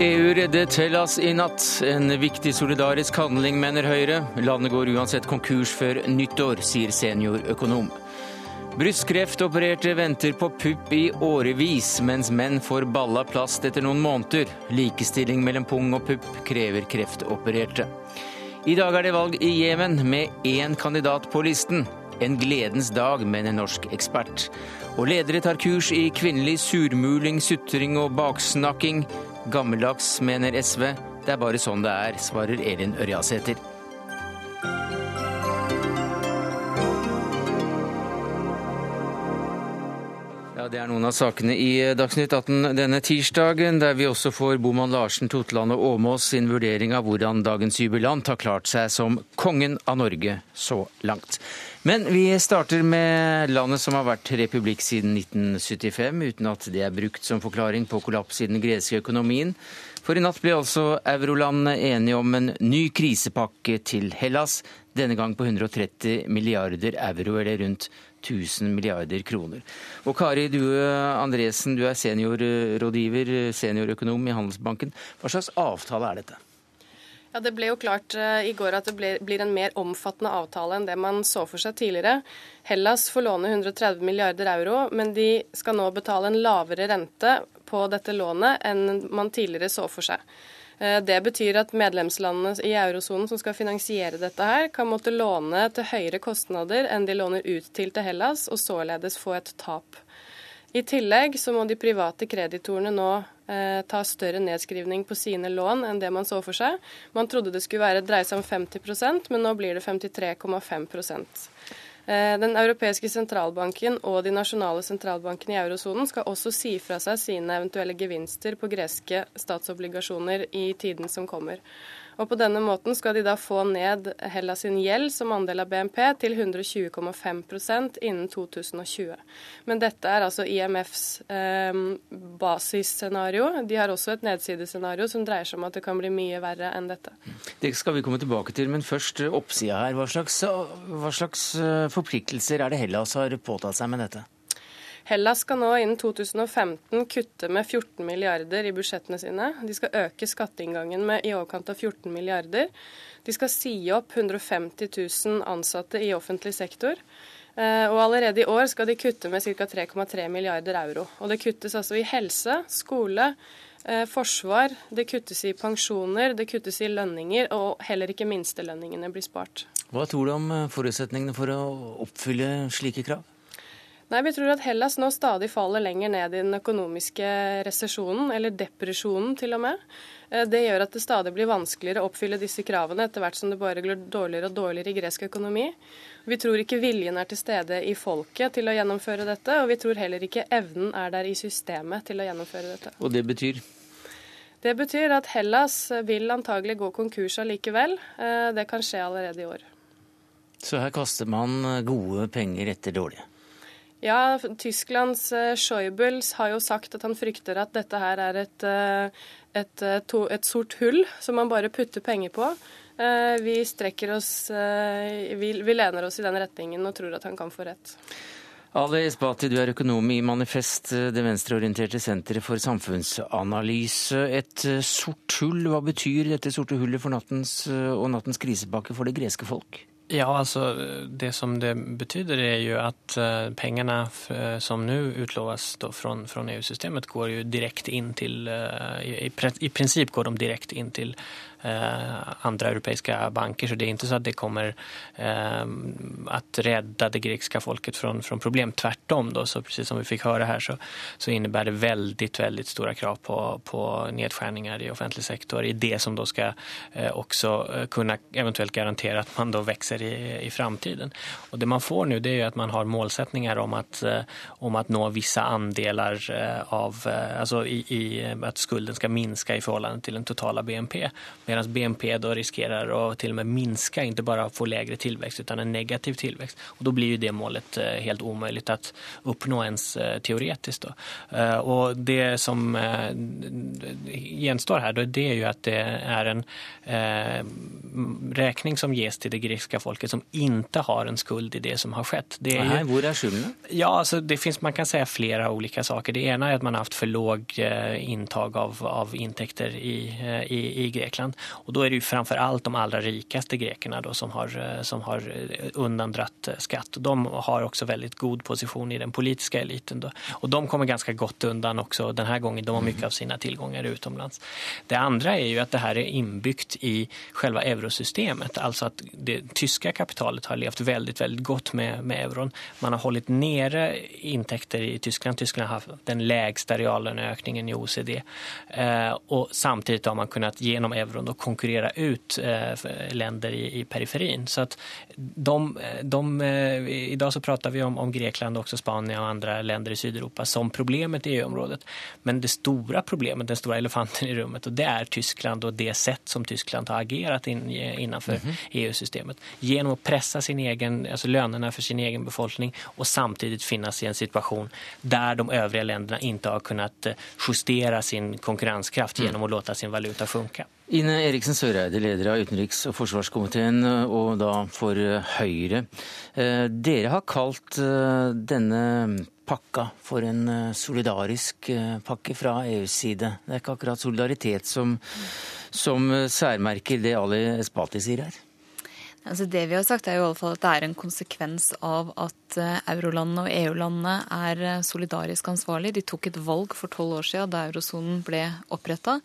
EU reddet Hellas i natt. En viktig solidarisk handling, mener Høyre. Landet går uansett konkurs før nyttår, sier seniorøkonom. Brystkreftopererte venter på pupp i årevis, mens menn får balla plast etter noen måneder. Likestilling mellom pung og pupp krever kreftopererte. I dag er det valg i Jemen, med én kandidat på listen. En gledens dag, mener en norsk ekspert. Og ledere tar kurs i kvinnelig surmuling, sutring og baksnakking. Gammeldags, mener SV. Det er bare sånn det er, svarer Elin Ørjasæter. Ja, Det er noen av sakene i Dagsnytt 18 denne tirsdagen, der vi også får Boman Larsen, Totland og Åmås sin vurdering av hvordan dagens jubilant har klart seg som kongen av Norge så langt. Men vi starter med landet som har vært republikk siden 1975, uten at det er brukt som forklaring på kollaps i den greske økonomien. For i natt ble altså eurolandene enige om en ny krisepakke til Hellas, denne gang på 130 milliarder euro, eller rundt 1000 milliarder kroner. Og Kari Due Andresen, du er seniorrådgiver, seniorøkonom i Handelsbanken. Hva slags avtale er dette? Ja, Det ble jo klart uh, i går at det blir en mer omfattende avtale enn det man så for seg tidligere. Hellas får låne 130 milliarder euro, men de skal nå betale en lavere rente på dette lånet enn man tidligere så for seg. Uh, det betyr at medlemslandene i eurosonen som skal finansiere dette her, kan måtte låne til høyere kostnader enn de låner ut til til Hellas, og således få et tap. I tillegg så må de private kreditorene nå eh, ta større nedskrivning på sine lån enn det man så for seg. Man trodde det skulle være dreie seg om 50% men nå blir det 53,5 eh, Den europeiske sentralbanken og de nasjonale sentralbankene i eurosonen skal også si fra seg sine eventuelle gevinster på greske statsobligasjoner i tiden som kommer. Og På denne måten skal de da få ned Hellas sin gjeld som andel av BNP til 120,5% innen 2020. Men dette er altså IMFs eh, basisscenario. De har også et nedsidescenario som dreier seg om at det kan bli mye verre enn dette. Det skal vi komme tilbake til, men først oppsida her. Hva slags, hva slags eh, forpliktelser er det Hellas har påtatt seg med dette? Hellas skal nå innen 2015 kutte med 14 milliarder i budsjettene sine. De skal øke skatteinngangen med i overkant av 14 milliarder. De skal si opp 150 000 ansatte i offentlig sektor. Eh, og allerede i år skal de kutte med ca. 3,3 milliarder euro. Og det kuttes altså i helse, skole, eh, forsvar, det kuttes i pensjoner, det kuttes i lønninger, og heller ikke minstelønningene blir spart. Hva tror du om eh, forutsetningene for å oppfylle slike krav? Nei, Vi tror at Hellas nå stadig faller lenger ned i den økonomiske resesjonen, eller depresjonen til og med. Eh, det gjør at det stadig blir vanskeligere å oppfylle disse kravene etter hvert som det bare går dårligere og dårligere i gresk økonomi. Vi tror ikke viljen er til stede i folket til å gjennomføre dette, og vi tror heller ikke evnen er der i systemet til å gjennomføre dette. Og det betyr? Det betyr at Hellas vil antagelig gå konkurs allikevel. Eh, det kan skje allerede i år. Så her kaster man gode penger etter dårlige? Ja, Tysklands uh, har jo sagt at han frykter at dette her er et, uh, et, uh, et sort hull som man bare putter penger på. vi strekker oss vi, vi, lener oss i den retningen og tror at han kan få rett. Ali Esbati, du er økonom i Manifest, det venstreorienterte senteret for samfunnsanalyse. Et sort hull, hva betyr dette sorte hullet for nattens og nattens krisepakke for det greske folk? Ja, altså det som det betyder er jo at pengene som nå utloves från EU-systemet går jo direkte inn til I, i, i prinsipp går de direkte inn till Eh, andra europeiska banker. Så det är inte så att det kommer eh, att rädda det grekiska folket från, från problem. Tvärtom då, så precis som vi fick höra här så, så innebär det väldigt, väldigt stora krav på, på nedskärningar i offentlig sektor i det som då ska eh, också kunna eventuellt garantera att man då växer i, i framtiden. Och det man får nu det är att man har målsättningar om att, om att nå vissa andelar av, alltså i, i att skulden ska minska i förhållande till den totala BNP medan BNP då riskerar å til og med minska, ikke bare få lägre tillväxt utan en negativ tillväxt. Och då blir ju det målet helt omöjligt att uppnå ens teoretiskt. Då. Och det som gjenstår her, det er jo at det er en eh, räkning som ges til det grekiska folket som ikke har en skuld i det som har skjedd. Det er hvor er skylden? Ja, altså, det finnes, man kan si flere ulike saker. Det ene er at man har haft for låg inntak av, av inntekter i, eh, i, i, Grekland. Och då är det ju framför alt de allra rikaste grekerna då som har, eh, har undandratt skatt. De har också väldigt god position i den politiska eliten. Då. Och de kommer ganska gott undan också den här gången. De har mycket av sina tillgångar utomlands. Det andra är ju att det här är inbyggt i själva eurosystemet. Alltså att det tyska kapitalet har levt väldigt, väldigt gott med, med euron. Man har hållit nere intäkter i Tyskland. Tyskland har haft den lägsta reallöneökningen i OECD. Eh, och samtidigt har man kunnat genom euron då konkurrera ut eh, länder i, i periferin. Så att de, de, eh, idag så pratar vi om, om Grekland och också Spanien och andra länder i Sydeuropa som problemet i EU-området. Men det stora problemet, den stora elefanten i rummet och det är Tyskland och det sätt som Tyskland har agerat in, innanför mm -hmm. EU-systemet. Genom att pressa sin egen, alltså lönerna för sin egen befolkning och samtidigt finnas i en situation där de övriga länderna inte har kunnat justere justera sin konkurrenskraft gjennom genom att låta sin valuta funka. Ine Eriksen Søreide, leder av utenriks- og forsvarskomiteen, og da for Høyre. Eh, dere har kalt eh, denne pakka for en eh, solidarisk eh, pakke fra EUs side. Det er ikke akkurat solidaritet som, som særmerker det Ali Espati sier her. Altså det vi har sagt er jo i alle fall at det er en konsekvens av at eh, eurolandene og EU-landene er eh, solidarisk ansvarlige. De tok et valg for tolv år siden da eurosonen ble oppretta.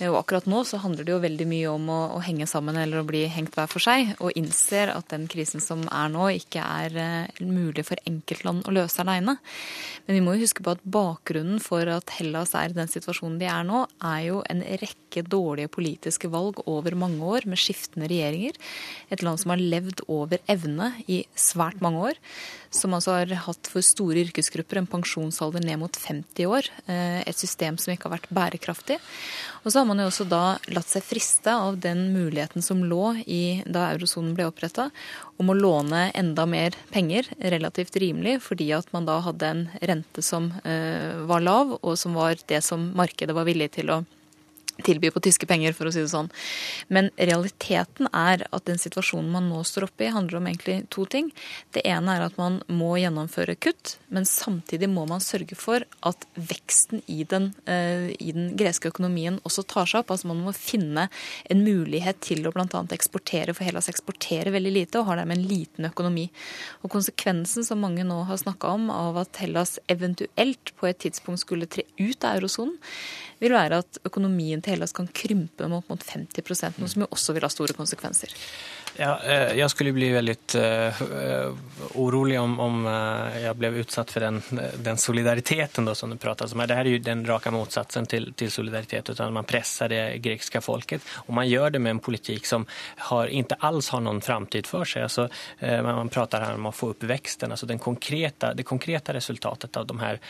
Eh, og akkurat nå så handler det jo veldig mye om å, å, henge sammen eller å bli hengt hver for seg, og innser at den krisen som er nå, ikke er mulig for enkeltland å løse aleine. Men vi må jo huske på at bakgrunnen for at Hellas er i den situasjonen de er nå, er jo en rekke dårlige politiske valg over mange år med skiftende regjeringer. Et land som har levd over evne i svært mange år. Som altså har hatt for store yrkesgrupper en pensjonsalder ned mot 50 år. Eh, et system som ikke har vært bærekraftig. Og så har man jo også da latt seg friste av den muligheten som lå i da eurosonen ble oppretta, om å låne enda mer penger relativt rimelig, fordi at man da hadde en rente som eh, var lav, og som var det som markedet var villig til å tilby på tyske penger, for å si det sånn. Men realiteten er at den situasjonen man nå står oppe i, handler om egentlig to ting. Det ene er at man må gjennomføre kutt, men samtidig må man sørge for at veksten i den, uh, i den greske økonomien også tar seg opp. Altså man må finne en mulighet til å bl.a. eksportere, for Hellas eksporterer veldig lite og har dermed en liten økonomi. Og konsekvensen som mange nå har snakka om av at Hellas eventuelt på et tidspunkt skulle tre ut av eurosonen, vil være at økonomien til Hellas kan krympe med opp mot 50% noe som jo også vil ha store konsekvenser. Ja, jeg skulle bli veldig uh, orolig om, om jeg ble utsatt for den, den solidariteten da, som du prater om. Det er jo den raka motsatsen til, til solidaritet utan man presser det grekiske folket Og man gjør det med en politikk som har, ikke alls har noen framtid for seg. Altså, man prater her om å få opp veksten. Altså den konkreta, det konkrete resultatet av de her,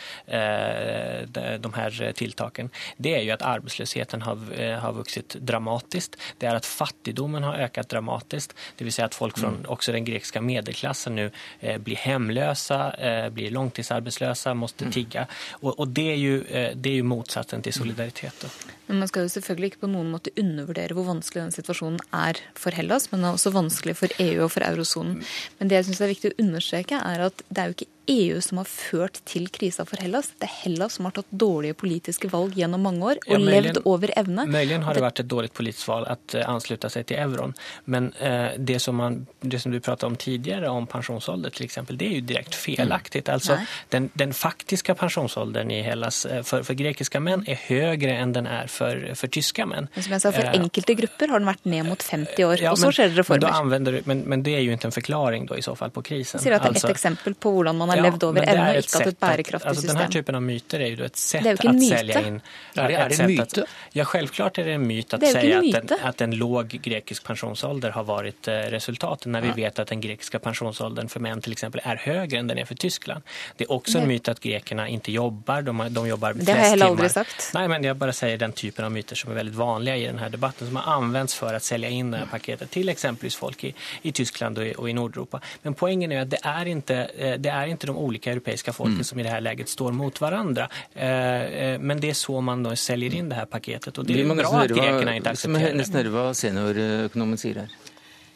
de her tilltaken det är ju att arbetslösheten har, har vuxit dramatiskt. Det är att fattigdomen har ökat dramatiskt. Det vill säga att folk från mm. också den grekiska medelklassen nu eh, blir hemlösa, eh, blir långtidsarbetslösa, måste mm. tigga. Och, och det, är ju, eh, det är ju motsatsen til solidaritet. Då. Men Man skal jo selvfølgelig ikke på noen måte undervurdere hvor vanskelig den situasjonen er for Hellas, men er også vanskelig for EU og for eurosonen. Mm. Men det jeg synes er viktig å understreke, er at det er jo ikke EU som har ført til krisa for Hellas. Det er Hellas som har tatt dårlige politiske valg gjennom mange år og ja, möjligen, levd over evne. Möjligen har det vært et dårlig politisk valg å anslutte seg til euroen. Men uh, det, som man, det, som du pratet om tidligere, om pensjonsalder eksempel, det er jo direkte felaktig. Mm. Altså, den, den, faktiske pensjonsalderen i Hellas uh, for, for, grekiske menn er høyere enn den er for, for tyske menn. Men som jeg sa, For enkelte grupper har den vært ned mot 50 år, ja, og så skjer det reformer. Men, men, men, det er jo ikke en forklaring da, i så fall på krisen. Sier at det er et altså, eksempel på hvordan man har har levd over evne og ikke hatt et bærekraftig altså, system. Denne typen av myter er jo et sett det er jo ikke en myte. selge inn Er det, er det myte? Att, ja, självklart er det en myt å si at en en, at en låg grekisk pensjonsalder har vært eh, resultatet, når vi vet at den grekiske pensjonsalderen for menn eksempel er høyere enn den er for Tyskland. Det er også en Det- myte at grekerne ikke jobber, de, de jobber Det har jeg flest heller aldri sagt. Nei, men jeg bare sier den typen av myter som er veldig vanlige i denne debatten, som har anvendt for å selge inn det här paketet til eksempelvis folk i, i Tyskland og i, og i Nord-Europa. Men poenget er at det er ikke, det er är inte de olika europeiska folken som i det här läget står mot varandra. Eh, eh, Men det er så man då säljer in det här paketet og det er är bra att grekerna inte accepterar det. nesten høre hva seniorøkonomen sier her.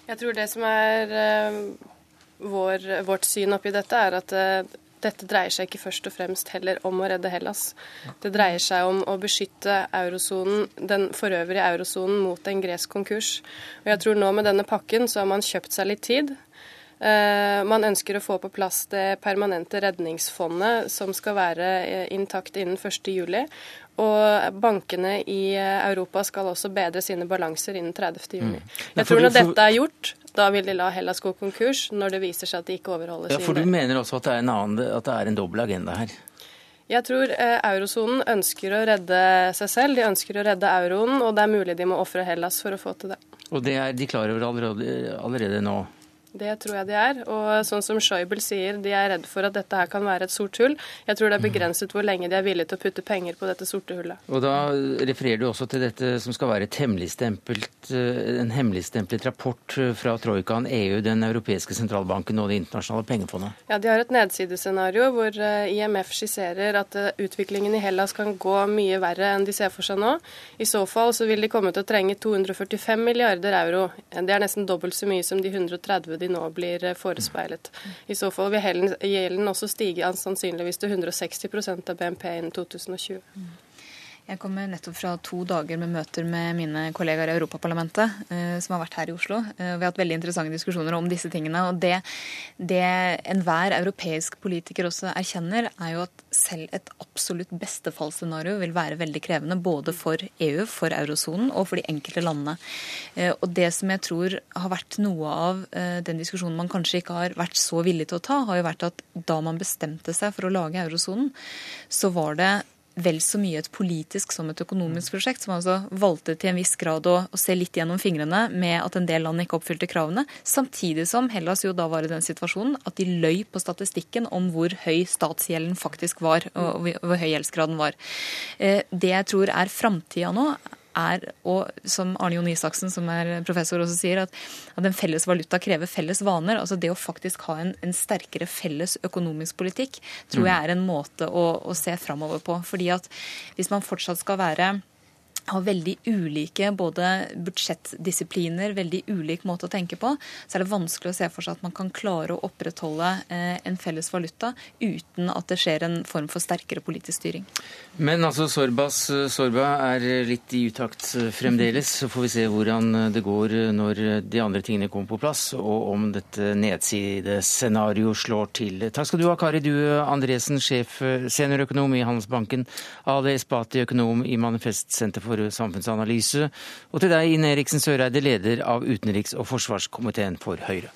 Jeg tror det som er eh, vår, vårt syn oppi dette, er at eh, dette dreier seg ikke først og fremst heller om å redde Hellas. Det dreier seg om å beskytte den for øvrige eurosonen mot en gresk konkurs. Og jeg tror nå med denne pakken så har man kjøpt seg litt tid. Eh, Man ønsker å få på plass det permanente redningsfondet som skal være eh, intakt innen 1.7. Og bankene i eh, Europa skal også bedre sine balanser innen 30.6. Mm. Jeg tror når dette er gjort, da vil de la Hellas gå konkurs når det viser seg at de ikke overholder Ja, for du mener også at det er en, annen, at det er en dobbel agenda her? Jeg tror eh, eurosonen ønsker å redde seg selv, de ønsker å redde euroen, og det er mulig de må ofre Hellas for å få til det. Og det er de klar over allerede, allerede nå? Det tror jeg de er. Og sånn som Schäuble sier, de er redd for at dette her kan være et sort hull. Jeg tror det er begrenset hvor lenge de er villige til å putte penger på dette sorte hullet. Og da refererer du også til dette som skal være eh, en hemmeligstemplet rapport eh, fra Troikaen, EU, Den europeiske sentralbanken og Det internasjonale pengefondet. Ja, De har et nedsidescenario hvor eh, IMF skisserer at utviklingen i Hellas kan gå mye verre enn de ser for seg nå. I så fall så vil de komme til å trenge 245 milliarder euro. Det er nesten dobbelt så mye som de 130 de nå blir eh, forespeilet. I så fall vil gjelden også stige sannsynligvis til 160% av BNP innen 2020. Jeg kommer nettopp fra to dager med møter med mine kollegaer i Europaparlamentet, eh, som har vært her i Oslo. Eh, vi har hatt veldig interessante diskusjoner om disse tingene. Og det, det enhver europeisk politiker også erkjenner, er jo at selv et absolutt bestefallsscenario vil være veldig krevende både for EU, for eurosonen og for de enkelte landene. Eh, og det som jeg tror har vært noe av den diskusjonen man kanskje ikke har vært så villig til å ta, har jo vært at da man bestemte seg for å lage eurosonen, så var det vel så mye et politisk som et økonomisk prosjekt, som altså valgte til en viss grad å, å se litt gjennom fingrene med at en del land ikke oppfylte kravene, samtidig som Hellas jo da var i den situasjonen at de løy på statistikken om hvor høy statsgjelden faktisk var, og hvor høy gjeldsgraden var. Eh, Det jeg tror er framtida nå, er, og som Arne Jon Isaksen, som er professor, også sier, at, at en felles valuta krever felles vaner. Altså det å faktisk ha en, en sterkere felles økonomisk politikk, tror jeg er en måte å, å se framover på. Fordi at hvis man fortsatt skal være har veldig ulike både budsjettdisipliner, veldig ulik måte å tenke på, så er det vanskelig å se for seg at man kan klare å opprettholde eh, en felles valuta uten at det skjer en form for sterkere politisk styring. Men altså, Sorbas, Sorba er litt i utakt fremdeles. Så får vi se hvordan det går når de andre tingene kommer på plass, og om dette nedsidescenarioet slår til. Takk skal du ha, Kari Due Andresen, sjef seniorøkonom i Handelsbanken, Ali Espati, økonom i Manifest Senter for samfunnsanalyse, og til deg, Ine Eriksen Søreide, leder av utenriks- og forsvarskomiteen for Høyre.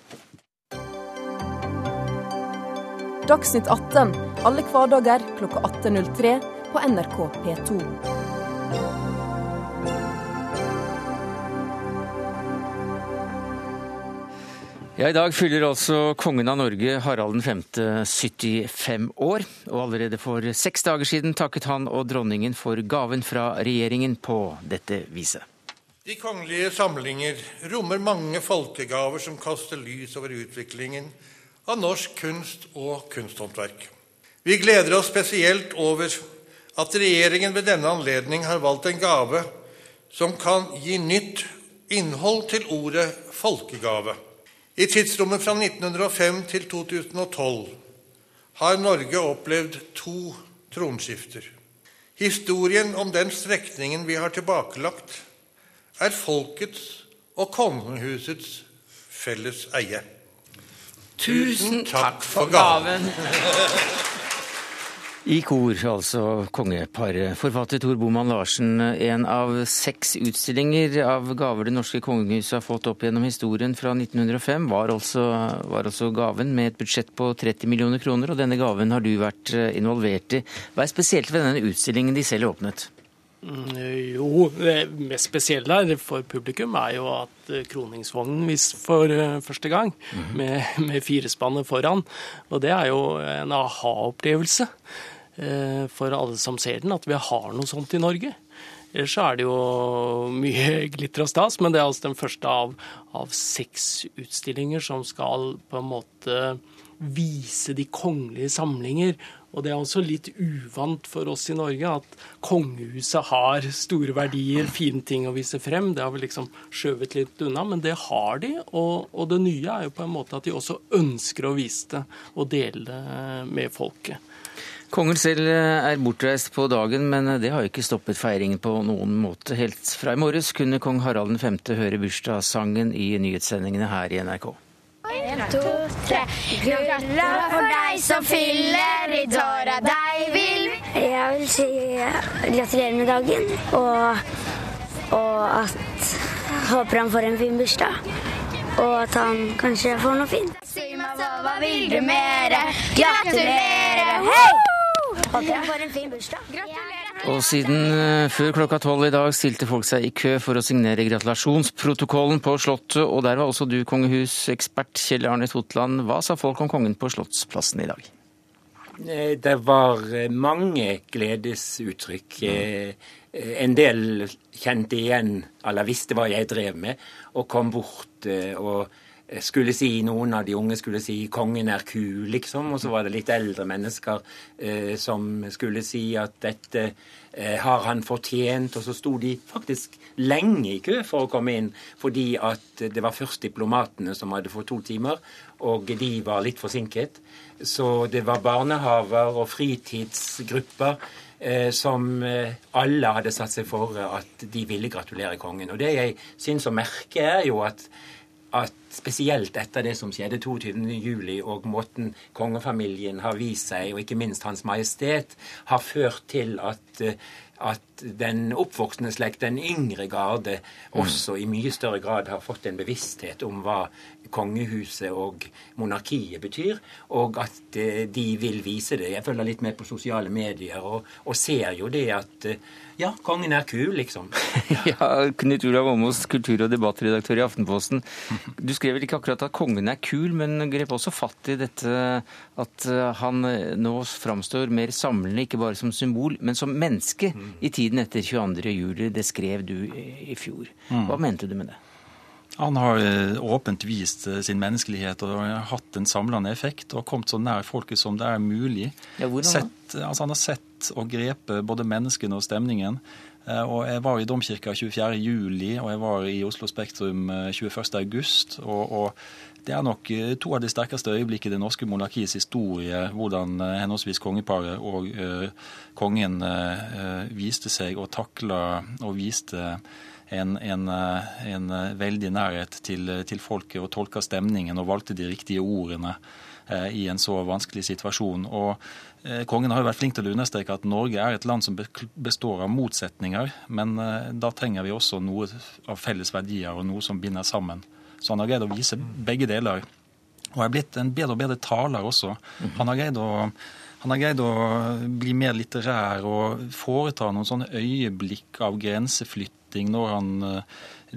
Dagsnytt 18 alle hverdager klokka 18.03 på NRK P2. Ja, I dag fyller altså kongen av Norge, Harald 5., 75 år. Og allerede for seks dager siden takket han og dronningen for gaven fra regjeringen på dette viset. De kongelige samlinger rommer mange folkegaver som kaster lys over utviklingen av norsk kunst og kunsthåndverk. Vi gleder oss spesielt over at regjeringen ved denne anledning har valgt en gave som kan gi nytt innhold til ordet folkegave. I tidsrommet fra 1905 til 2012 har Norge opplevd to tronskifter. Historien om den strekningen vi har tilbakelagt, er folkets og kongehusets felles eie. Tusen takk for gaven! I kor, altså kongeparet. Forfatter Tor Boman Larsen, en av seks utstillinger av gaver det norske kongehuset har fått opp gjennom historien fra 1905, var altså, var altså, gaven med et budsjett på 30 millioner kroner, og denne gaven har du vært eh, involvert i. Hva er spesielt ved denne utstillingen de selv åpnet? Mm, jo, det mest spesielle for publikum er jo at eh, kroningsvognen viser for eh, første gang, -hmm. med, med firespannet foran. Og det er jo en aha-opplevelse for alle som ser den, at vi har noe sånt i Norge. Ellers er det jo mye glitter og stas, men det er altså den første av, av seks utstillinger som skal på en måte vise de kongelige samlinger og det er også litt uvant for oss i Norge at kongehuset har store verdier, fine ting å vise frem. Det har vi liksom skjøvet litt unna, men det har de. Og, og, det nye er jo på en måte at de også ønsker å vise det og dele det med folket. Kongen selv er bortreist på dagen, men det har ikke stoppet feiringen på noen måte. Helt fra i morges kunne kong Harald 5. høre bursdagssangen i nyhetssendingene her i NRK. En, to, tre. Hurra for deg som fyller i tåra, deg vil Jeg vil si gratulerer med dagen, og, og at håper han får en fin bursdag. Og at han kanskje får noe fint. Si meg hva vil du mere? Gratulerer! Hei! Håper han får en fin bursdag. Gratulerer. Og siden eh, før klokka tolv i dag stilte folk seg i kø for å signere gratulasjonsprotokollen på Slottet, og der var også du kongehusekspert Kjell Arne Totland. Hva sa folk om kongen på Slottsplassen i dag? Eh, det var eh, mange gledesuttrykk. En del kjente igjen, eller visste hva jeg drev med, og kom bort og skulle si, Noen av de unge skulle si 'kongen er kul', liksom. Og så var det litt eldre mennesker eh, som skulle si at dette eh, har han fortjent. Og så sto de faktisk lenge i kø for å komme inn, fordi at det var først diplomatene som hadde fått to timer, og de var litt forsinket. Så det var barnehaver og fritidsgrupper eh, som eh, alle hadde satt seg for at de ville gratulere kongen. Og det jeg syns å merke, er jo at at spesielt etter det som skjedde 22.07, og måten kongefamilien har vist seg, og ikke minst Hans Majestet, har ført til at, at den oppvoksende slekt, den yngre garde, også i mye større grad har fått en bevissthet om hva kongehuset og monarkiet betyr, og at eh, de vil vise det. Jeg følger litt med på sosiale medier og, og ser jo det at eh, ja, kongen er kul, liksom. ja, Knut Olav Åmås, kultur- og debattredaktør i Aftenposten. Du skrev vel ikke akkurat at kongen er kul, men grep også fatt i dette at eh, han nå framstår mer samlende, ikke bare som symbol, men som menneske i tiden etter 22.07. Det skrev du i fjor. Mm. Hva mente du med det? Han har eh, åpent vist eh, sin menneskelighet og hatt en samlende effekt og kommet så nær folket som det er mulig. Ja, sett, altså han har sett og grepet både menneskene og stemningen. Eh, og Jeg var i Domkirka 24.07, og jeg var i Oslo Spektrum 21.8. Og, og det er nok to av de sterkeste øyeblikk i det norske monarkiets historie, hvordan henholdsvis kongeparet og uh, kongen uh, viste seg og takla og viste en, en, eh, en eh, veldig nærhet til, til, folket og tolka stemningen og valgte de riktige ordene eh, i en så vanskelig situasjon. Og eh, Kongen har jo vært flink til å understreke at Norge er et land som består av motsetninger, men eh, da trenger vi også noe av felles verdier og noe som binder sammen. Så han har greid å vise begge deler. Og er blitt en bedre og bedre taler også. Han har greid å han har greid å bli mer litterær og foreta noen sånne øyeblikk av grenseflytt setting når han uh,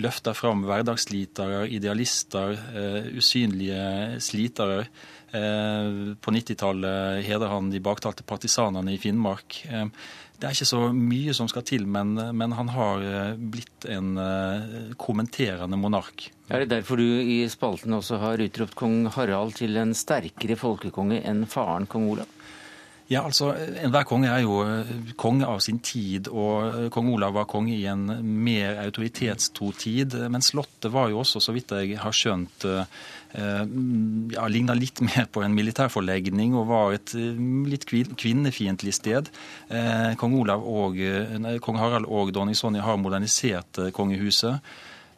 løfter fram hverdagsslitere, idealister, uh, usynlige slitere. Uh, på 90-tallet heder han de baktalte partisanene i Finnmark. Det er ikke så mye som skal til, men, men han har blitt en kommenterende monark. Er det derfor du i spalten også har utropt kong Harald til en sterkere folkekonge enn faren kong Olav? Ja, altså, Enhver konge er jo kong konge av sin tid, og eh, kong Olav var konge i en mer autoritetstro tid. Men Slottet var jo også, så vidt jeg har skjønt, eh, ja, ligna litt mer på en militærforlegning og var et litt kvinnefiendtlig sted. Kong, og, kong Harald og dronning Sonja har modernisert kongehuset.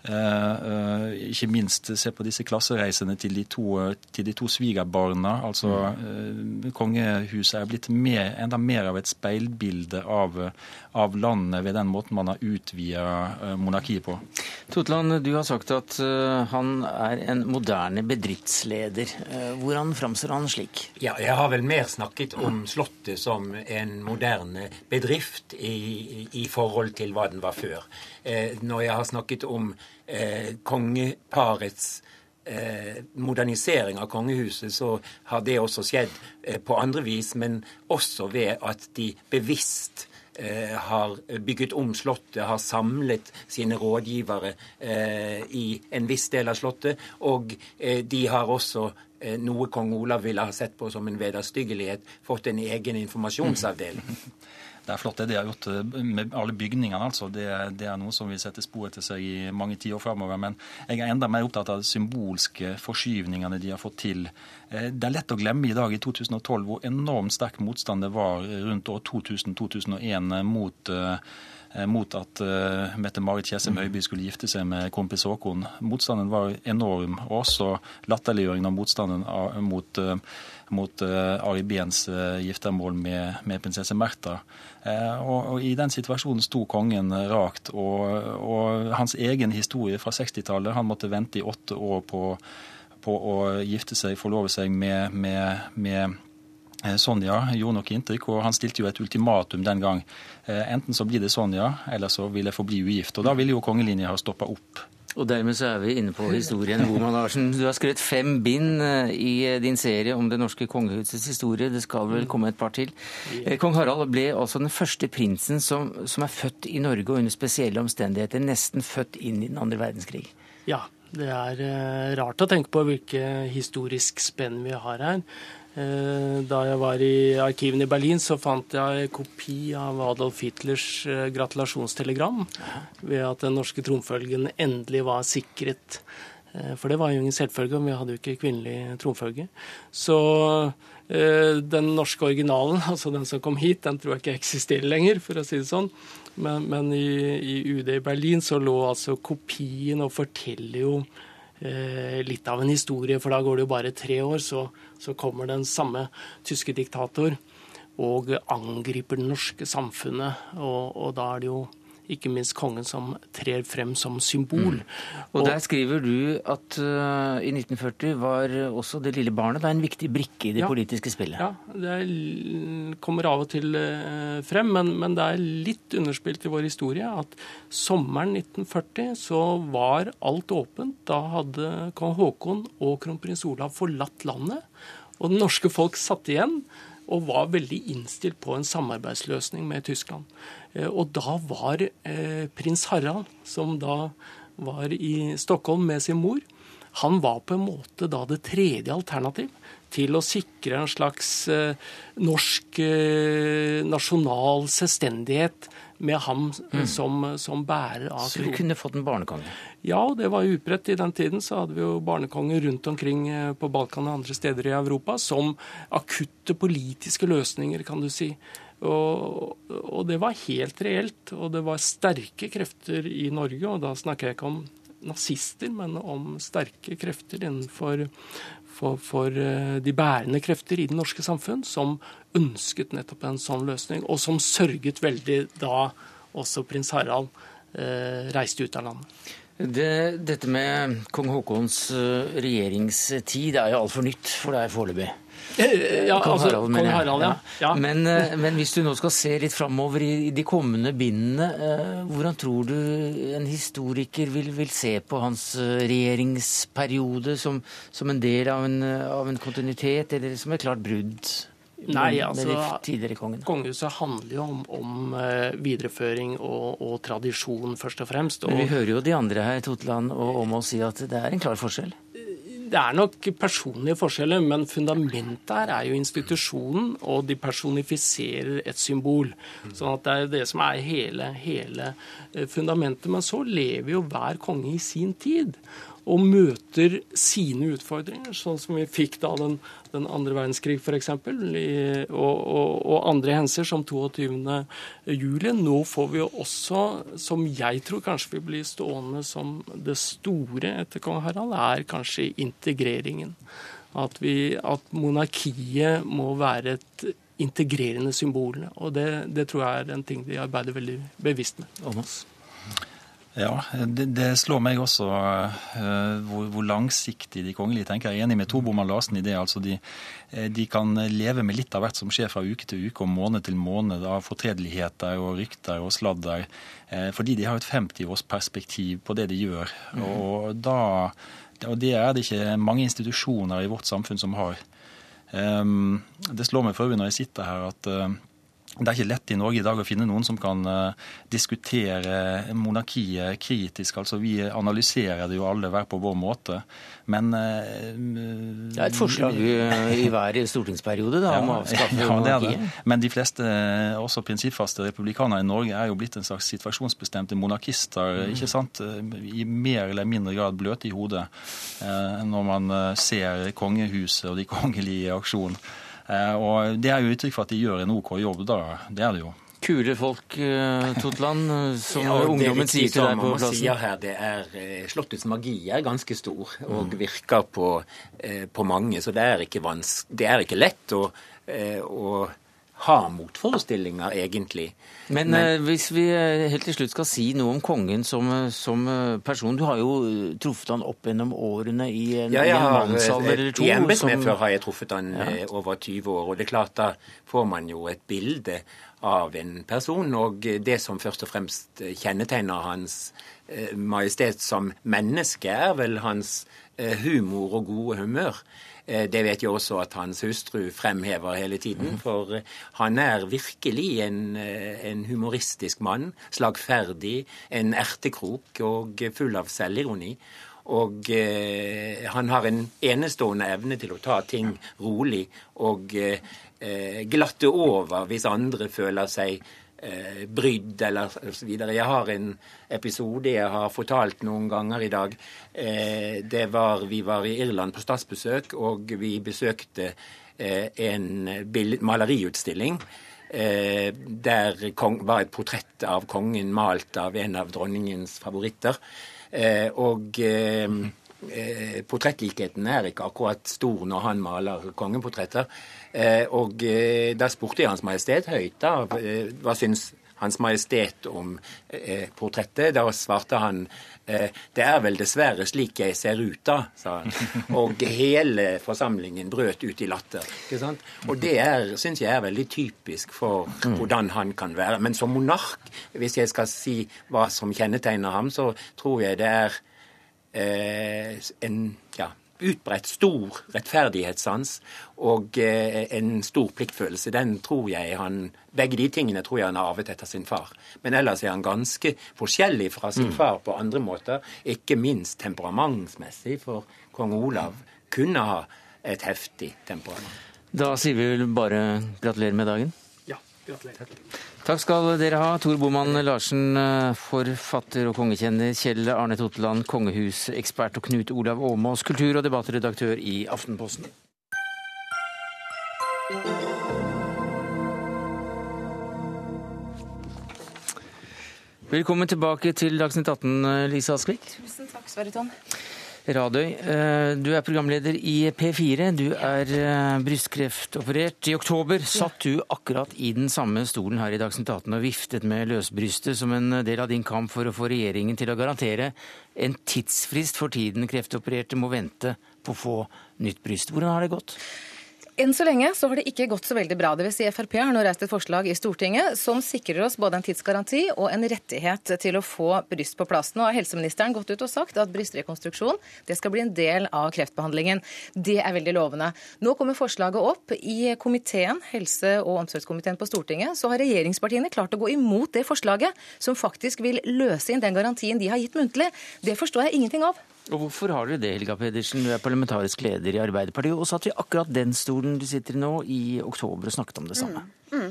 Uh, ikke minst se på disse klassereisene til de to, til de to svigerbarna. Altså, uh, kongehuset er blitt mer, enda mer av et speilbilde av, av, landet ved den måten man har utvida uh, monarkiet på. Totland, du har sagt at han er en moderne bedriftsleder. hvordan framstår han slik? Ja, jeg har vel mer snakket om Slottet som en moderne bedrift i, i forhold til hva den var før. når jeg har snakket om eh, kongeparets eh, modernisering av kongehuset, så har det også skjedd eh, på andre vis, men også ved at de bevisst eh, har bygget om Slottet, har samlet sine rådgivere eh, i en viss del av Slottet. Og eh, de har også noe kong Olav ville ha sett på som en vederstyggelighet, fått en egen informasjonsavdeling. Det er flott det de har gjort eh, med alle bygningene. altså. Det, det er noe som vil sette spor etter seg i mange tiår framover. Men jeg er enda mer opptatt av de symbolske forskyvningene de har fått til. Eh, det er lett å glemme i dag, i 2012, hvor enormt sterk motstand det var rundt år 2000-2001 mot mot at uh, Mette-Marit Tjessem Høiby skulle gifte seg med kompis Håkon. Motstanden var enorm, og også latterliggjøringen av motstanden mot uh, mot uh, Ari Behns giftermål med, med, prinsesse Märtha. Og, og, I den situasjonen sto kongen rakt. Og, og hans egen historie fra 60-tallet Han måtte vente i åtte år på, på å gifte seg, forlove seg med, med, med Sonja gjorde nok inntrykk, og han stilte jo et ultimatum den gang. Enten så blir det Sonja, eller så vil jeg forbli ugift. Og da ville jo kongelinja ha stoppa opp. Og dermed så er vi inne på historien. Boman Larsen, du har skrevet fem bind eh, i eh, din serie om det norske kongehusets historie. Det skal vel komme et par til. Eh, kong Harald ble altså den første prinsen som, som er født i Norge og under spesielle omstendigheter. Nesten født inn i den andre verdenskrig. Ja, det er rart å tenke på hvilke historisk spenn vi har her. Eh, da jeg var i arkivene i Berlin, så fant jeg kopi av Adolf Hitlers eh, gratulasjonstelegram ved at den norske tronfølgen endelig var sikret. Eh, for det var jo ingen selvfølge, vi hadde jo ikke kvinnelig tronfølge. Så den norske originalen, altså den som kom hit, den tror jeg ikke eksisterer lenger, for å si det sånn. Men, men i, i UD i Berlin så lå altså kopien og forteller jo Eh, litt av en historie, for da går det jo bare tre år, så, så kommer den samme tyske diktator og angriper det norske samfunnet. Og, og da er det jo ikke minst kongen som trer frem som symbol. Mm. Og, Der skriver du at uh, i 1940 var også det lille barnet en viktig brikke i det ja, politiske spillet. Ja, det er, kommer av og til uh, frem, men, men, det er litt underspilt i vår historie at sommeren 1940 så var alt åpent. Da hadde kong Haakon og kronprins Olav forlatt landet, og det norske folk satt igjen og var veldig innstilt på en samarbeidsløsning med Tyskland. Eh, og da var eh, prins Harald, som da var i Stockholm med sin mor, han var på en måte da det tredje alternativ til å sikre en slags eh, norsk nasjonal selvstendighet med ham mm. som, som, bærer av Så vi kunne fått en barnekonge? Ja, det var utbredt. I den tiden så hadde vi jo barnekonger rundt omkring på Balkan og andre steder i Europa som akutte politiske løsninger, kan du si. Og, og, det var helt reelt. Og det var sterke krefter i Norge, og da snakker jeg ikke om nazister, men om sterke krefter innenfor for, for eh, de bærende krefter i det norske samfunn, som ønsket nettopp en sånn løsning, og som sørget veldig da også prins Harald eh, reiste ut av landet. Det, dette med kong Haakons eh, regjeringstid er jo altfor nytt for deg foreløpig. Ja, kong altså, Harald, kong Harald ja. ja. Men, eh, men, hvis du nå skal se litt framover i de kommende bindene, eh, hvordan tror du en historiker vil, vil se på hans eh, regjeringsperiode som, som en del av en, av en, kontinuitet, eller som et klart brudd? Nei, altså, Kongehuset handler jo om, om videreføring og, og, tradisjon, først og fremst. Og... Men vi hører jo de andre her Totland og å si at det er en klar forskjell? Det er nok personlige forskjeller, men fundamentet her er jo institusjonen, og de personifiserer et symbol. Sånn at det er det som er hele, hele eh, fundamentet. Men så lever jo hver konge i sin tid. Og møter sine utfordringer, sånn som vi fikk da den, den andre verdenskrig f.eks., og, og, og andre hendelser som 22. juli. Nå får vi jo også, som jeg tror kanskje vil bli stående som det store etter kong Harald, er kanskje integreringen. At, vi, at monarkiet må være et integrerende symbol. Og det, det, tror jeg er en ting de arbeider veldig bevisst med. Thomas? Ja, det, det, slår meg også uh, hvor, hvor, langsiktig de kongelige tenker. Jeg er enig med Tor Boman Larsen i det. altså de, eh, de, kan leve med litt av hvert som skjer fra uke til uke og måned til måned, av fortredeligheter og rykter og sladder, uh, fordi de har et 50-årsperspektiv på det de gjør. Mm. Og, da, og det er det ikke mange institusjoner i vårt samfunn som har. Um, det slår meg for øvrig når jeg sitter her at uh, det er ikke lett i Norge i dag å finne noen som kan uh, diskutere monarkiet kritisk. altså Vi analyserer det jo alle hver på vår måte. Men Det er et forslag i hver stortingsperiode da, om å avskaffe ja, monarkiet. Men de fleste, også prinsippfaste republikanere i Norge, er jo blitt en slags situasjonsbestemte monarkister. Mm. ikke sant? I mer eller mindre grad bløte i hodet når man ser kongehuset og de kongelige i aksjon. Eh, og Det er jo uttrykk for at de gjør en OK jobb, da. Det er det jo. Kule folk, eh, Totland, eh, som ja, ungdommen sier til deg på plassen? Sier her, det er, Slottets magi er ganske stor og mm. virker på, på mange. Så det er ikke, vans, det er ikke lett å, å ha motforestillinger, egentlig. Men, Men eh, hvis vi eh, helt til slutt skal si noe om kongen som, eh, som person Du har jo truffet han opp gjennom årene i en, ja, en mannsalder eller to. I embetsmedfør som... har jeg truffet han ja. over 20 år. Og det er klart, da får man jo et bilde av en person. Og det som først og fremst kjennetegner Hans Majestet som menneske, er vel hans humor og gode humør. Eh, det vet jeg også at hans hustru fremhever hele tiden. Mhm. For eh, han er virkelig en, eh, en humoristisk mann. Slagferdig, en ertekrok og full av selvironi. Og eh, han har en enestående evne til å ta ting rolig og eh, glatte over hvis andre føler seg eh, brydd eller osv. Jeg har en episode jeg har fortalt noen ganger i dag. Eh, det var, Vi var i Irland på statsbesøk, og vi besøkte eh, en maleriutstilling. Eh, der var et portrett av kongen malt av en av dronningens favoritter. Eh, og eh, portrettlikheten er ikke akkurat stor når han maler kongeportretter. Eh, og eh, da spurte jeg Hans Majestet høyt da, hva syns Hans Majestet om portrettet. Da svarte han det er vel dessverre slik jeg ser ut, da, sa han. Og hele forsamlingen brøt ut i latter. ikke sant? Og det syns jeg er veldig typisk for mm. hvordan han kan være. Men som monark, hvis jeg skal si hva som kjennetegner ham, så tror jeg det er en ja, utbredt stor rettferdighetssans og eh, en stor pliktfølelse. Den tror jeg han, Begge de tingene tror jeg han har arvet etter sin far. Men ellers er han ganske forskjellig fra sin mm. far på andre måter. Ikke minst temperamentsmessig, for kong Olav kunne ha et heftig temperament. Da sier vi vel bare gratulerer med dagen. Ja, gratulerer. Takk skal dere ha. Tor Boman Larsen, eh, forfatter og kongekjenner. Kjell Arne Totland, kongehusekspert. Og Knut Olav Åmås, kultur- og debattredaktør i Aftenposten. Velkommen tilbake til Dagsnytt 18, Lise Askvik. Tusen takk, Sverre Tom. Radøy, eh, du er programleder i P4. Du er eh, brystkreftoperert. I oktober satt du akkurat i den samme stolen her i Dagsnytt 18 og viftet med løsbrystet som en del av din kamp for å få regjeringen til å garantere en tidsfrist for tiden kreftopererte må vente på å få nytt bryst. Hvordan har det gått? Enn så lenge så har det ikke gått så veldig bra. Det vil si Frp har nå reist et forslag i Stortinget som sikrer oss både en tidsgaranti og en rettighet til å få bryst på plass. Nå har helseministeren gått ut og sagt at brystrekonstruksjon det skal bli en del av kreftbehandlingen. Det er veldig lovende. Nå kommer forslaget opp i komiteen, helse- og omsorgskomiteen på Stortinget. Så har regjeringspartiene klart å gå imot det forslaget som faktisk vil løse inn den garantien de har gitt muntlig. Det forstår jeg ingenting av. Og Hvorfor har dere det, Helga Pedersen? Du er parlamentarisk leder i Arbeiderpartiet og satt i akkurat den stolen du sitter i nå, i oktober og snakket om det samme. Mm. Mm.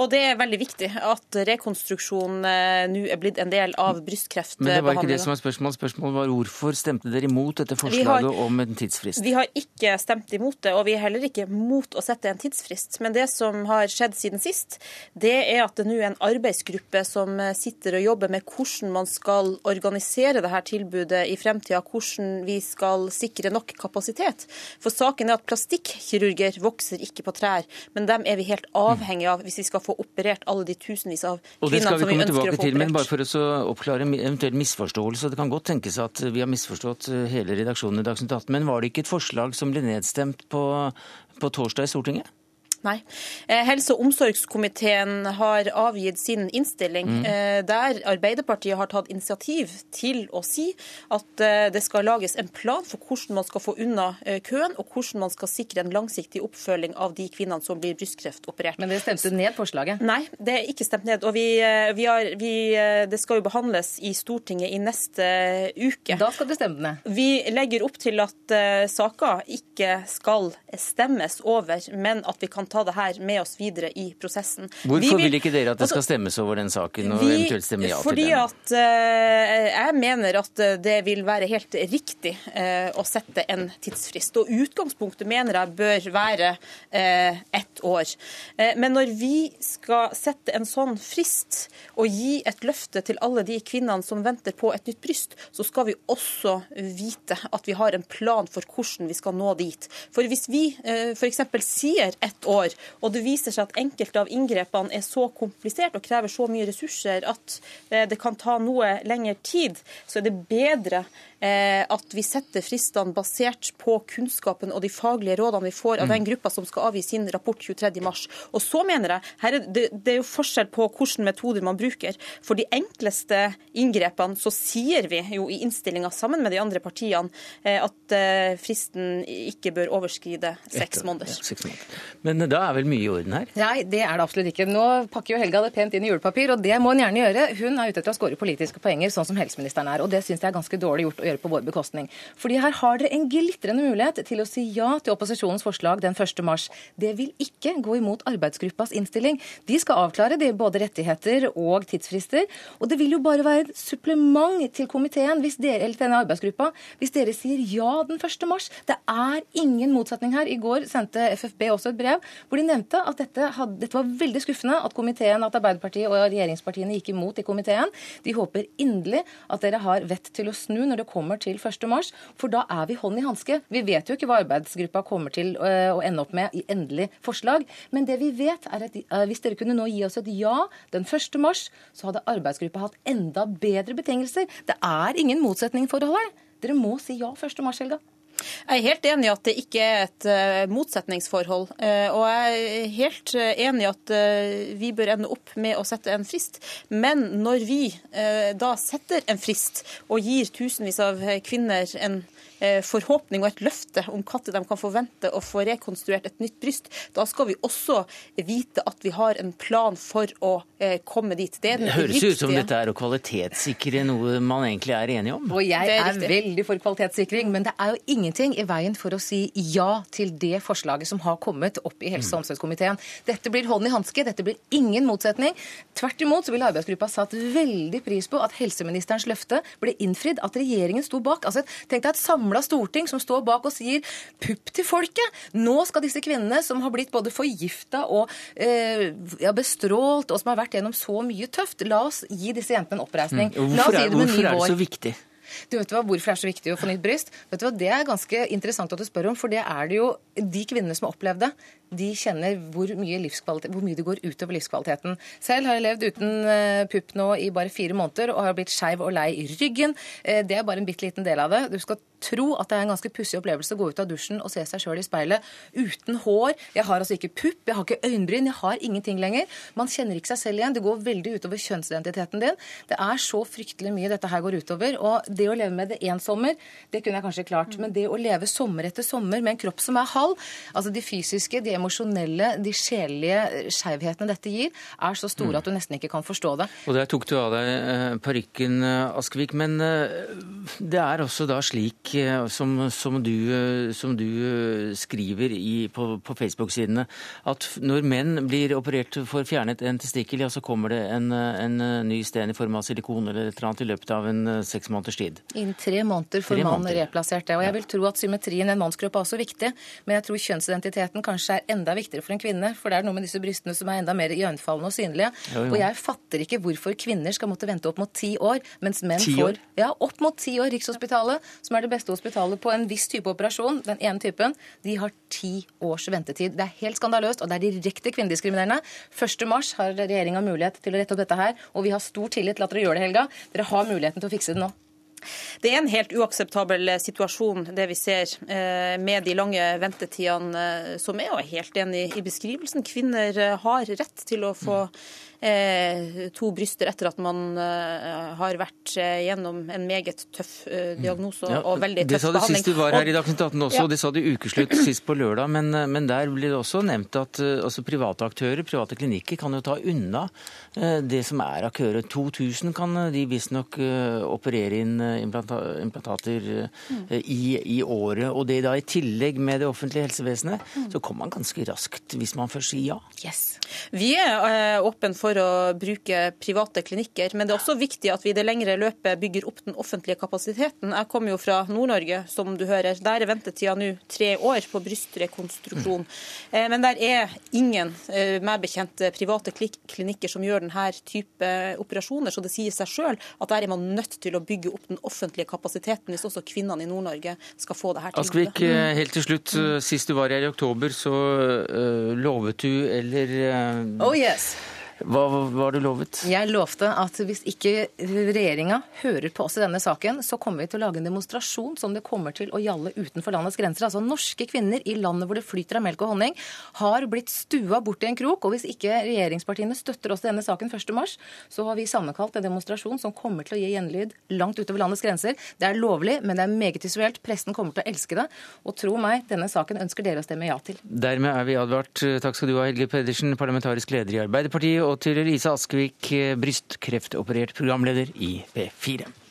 Og det er veldig viktig at rekonstruksjon eh, nå er blitt en del av brystkreftbehandlinga. Men det var ikke det som var spørsmålet. Spørsmålet var hvorfor stemte dere imot dette forslaget har, om en tidsfrist? Vi har ikke stemt imot det, og vi er heller ikke mot å sette en tidsfrist. Men det som har skjedd siden sist, det er at det nå er en arbeidsgruppe som sitter og jobber med hvordan man skal organisere dette tilbudet i fremtida, hvordan vi skal sikre nok kapasitet. For saken er at plastikkirurger vokser ikke på trær, men dem er vi helt avhengig av hvis vi skal få operert alle de tusenvis av kvinnene som vi ønsker å få operert. Og Det skal vi komme tilbake Til, men bare for å oppklare eventuell misforståelse. Det kan godt tenkes at vi har misforstått hele redaksjonen i Dagsnytt 18, men var det ikke et forslag som ble nedstemt på, på torsdag i Stortinget? Nei. Eh, helse- og omsorgskomiteen har avgitt sin innstilling, mm. Eh, der Arbeiderpartiet har tatt initiativ til å si at eh, det skal lages en plan for hvordan man skal få unna køen, og hvordan man skal sikre en langsiktig oppfølging av de kvinnene som blir brystkreftoperert. Men det stemte ned forslaget? Nei, det er ikke stemt ned. Og vi, vi har, vi, det skal jo behandles i Stortinget i neste uke. Da skal det stemme ned? Vi legger opp til at saker ikke skal stemmes over, men at vi kan ta det her med oss videre i prosessen. Hvorfor vil, vil, ikke dere at det skal altså, stemmes over den saken, og vi, eventuelt stemme ja til den? Fordi at uh, Jeg mener at det vil være helt riktig uh, å sette en tidsfrist. Og utgangspunktet mener jeg bør være ett år. men når vi skal sette en sånn frist og gi et løfte til alle de kvinnene som venter på et nytt bryst, så skal vi også vite at vi har en plan for hvordan vi skal nå dit. For hvis vi f.eks. sier ett år, år. Og det viser seg at enkelte av inngrepene er så komplisert og krever så mye ressurser at eh, det kan ta noe lengre tid. Så er det bedre Eh, at vi setter fristene basert på kunnskapen og de faglige rådene vi får av den mm. gruppa som skal avgi sin rapport 23.3. Og så mener jeg, her er det, det er jo forskjell på hvilke metoder man bruker. For de enkleste inngrepene så sier vi jo i innstillinga sammen med de andre partiene eh, at fristen ikke bør overskride seks måneder. Ja, seks måneder. Men da er vel mye i orden her? Nei, det er det absolutt ikke. Nå pakker jo Helga det pent inn i julepapir, og det må hun gjerne gjøre. Hun er ute etter å skåre politiske poenger, sånn som helseministeren er. Og det syns jeg er ganske dårlig gjort å gjøre på vår bekostning. Fordi her har dere en glitrende mulighet til å si ja til opposisjonens forslag den 1. mars. Det vil ikke gå imot arbeidsgruppas innstilling. De skal avklare det både rettigheter og tidsfrister. Og det vil jo bare være et supplement til komiteen hvis dere, eller til denne arbeidsgruppa hvis dere sier ja den 1. mars. Det er ingen motsetning her. I går sendte FFB også et brev hvor de nevnte at dette, hadde, dette var veldig skuffende at komiteen, at Arbeiderpartiet og regjeringspartiene gikk imot i komiteen. De håper inderlig at dere har vett til å snu når det kommer til 1. mars, for da er vi hånd i hanske. Vi vet jo ikke hva arbeidsgruppa kommer til å ende opp med i endelig forslag. Men det vi vet er at hvis dere kunne nå gi oss et ja den 1. mars, så hadde arbeidsgruppa hatt enda bedre betingelser. Det er ingen motsetning, motsetningsforhold her. Dere må si ja 1. mars, Helga. Jeg er helt enig i at det ikke er et uh, motsetningsforhold. Uh, og jeg er helt uh, enig i at vi bør ende opp med å sette en frist. Men når vi da setter en frist og gir tusenvis av kvinner en Eh, forhåpning og et løfte om når de kan forvente å få rekonstruert et nytt bryst, da skal vi også vite at vi har en plan for å eh, komme dit. Det, det høres ut som dette er å kvalitetssikre noe man egentlig er enige om. Og jeg er, er veldig for kvalitetssikring, men det er jo ingenting i veien for å si ja til det forslaget som har kommet opp i helse- og omsorgskomiteen. Dette blir hånd i hanske, dette blir ingen motsetning. Tvert imot så ville arbeidsgruppa satt veldig pris på at helseministerens løfte ble innfridd, at regjeringen sto bak. Altså, tenk deg et samlet samla storting som står bak og sier pupp til folket. Nå skal disse kvinnene som har blitt både forgifta og eh, ja, bestrålt, og som har vært gjennom så mye tøft, la oss gi disse jentene en oppreisning. Mm. Hvorfor, er, hvorfor er det så viktig? Du vet hva, Hvorfor det er så viktig å få nytt bryst? Vet du hva, Det er ganske interessant at du spør om, for det er det jo de kvinnene som har opplevd det de kjenner hvor mye, hvor mye, det går utover livskvaliteten. Selv har jeg levd uten uh, pupp nå i bare fire måneder og har blitt skeiv og lei i ryggen. Uh, det er bare en bitte liten del av det. Du skal tro at det er en ganske pussig opplevelse å gå ut av dusjen og se seg sjøl i speilet uten hår. Jeg har altså ikke pupp, jeg har ikke øyenbryn, jeg har ingenting lenger. Man kjenner ikke seg selv igjen. Det går veldig utover kjønnsidentiteten din. Det er så fryktelig mye dette her går utover. Og det å leve med det én sommer, det kunne jeg kanskje klart. Men det å leve sommer etter sommer med en kropp som er halv, altså de fysiske, de emosjonelle, de sjelelige skjevhetene dette gir, er så store at du nesten ikke kan forstå det. Og der tok du av deg eh, parykken, eh, Askvik. Men eh, det er også da slik som, som, du, som du skriver i, på, på Facebook-sidene, at når menn blir operert for fjernet en testikkel, ja, så kommer det en, en ny sten i form av silikon eller et eller annet i løpet av en seks måneders tid. Innen tre måneder får mannen replassert det. Og jeg vil tro at symmetrien i en mannskropp er også viktig, men jeg tror kjønnsidentiteten kanskje er enda viktigere for en kvinne, for det er noe med disse brystene som er enda mer iøynefallende og synlige. Jo, jo. Og jeg fatter ikke hvorfor kvinner skal måtte vente opp mot ti år, mens menn Ti år? får Ja, opp mot ti år. Rikshospitalet, som er det beste hospitalet på en viss type operasjon, den ene typen, de har ti års ventetid. Det er helt skandaløst, og det er direkte kvinnediskriminerende. 1. mars har regjeringa mulighet til å rette opp dette her, og vi har stor tillit til at dere gjør det, Helga. Dere har muligheten til å fikse det nå. Det er en helt uakseptabel eh, situasjon, det vi ser eh, med de lange ventetidene eh, som er. Og jeg er helt enig i beskrivelsen. Kvinner har rett til å få to bryster etter at man eh, har vært eh, gjennom en meget tøff eh, diagnose og, Ja, og veldig det sa du behandling. sist du var her i Dagsnytt 18 også, Ja. og det sa du i ukeslutt sist på lørdag. Men, eh, men der blir det også nevnt at eh, altså private aktører, private klinikker, kan jo ta unna eh, det som er av køer. 2000 kan eh, de visstnok eh, operere inn eh, implantater eh, i, i året. Og det da i tillegg med det offentlige helsevesenet, så kommer man ganske raskt hvis man først sier ja. Yes. Vi er åpen åpne for å bruke private klinikker, men det er også viktig at vi i det lengre løpet bygger opp den offentlige kapasiteten. Jeg kommer jo fra Nord-Norge, som du hører. Der er ventetida nå tre år på brystrekonstruksjon. Eh, Men der er ingen, eh, meg bekjent, eh, private klinikker som gjør denne type operasjoner, så det sier seg sjøl at der er man nødt til å bygge opp den offentlige kapasiteten hvis også kvinnene i Nord-Norge skal få det her til. Askvik, helt til slutt. Sist du var her i oktober, så lovet du, eller Oh yes. Hva var det lovet? Jeg lovte at hvis ikke regjeringa hører på oss i denne saken, så kommer vi til å lage en demonstrasjon som det kommer til å gjalle utenfor landets grenser. Altså Norske kvinner i landet hvor det flyter av melk og honning, har blitt stua bort i en krok. Og hvis ikke regjeringspartiene støtter oss i denne saken 1.3, så har vi sammenkalt en demonstrasjon som kommer til å gi gjenlyd langt utover landets grenser. Det er lovlig, men det er meget visuelt. Pressen kommer til å elske det. Og tro meg, denne saken ønsker dere å stemme ja til. Dermed er vi advart. Takk skal du ha, Helge Pedersen, parlamentarisk leder i Arbeiderpartiet, og til Lise Askvik, brystkreftoperert programleder i P4.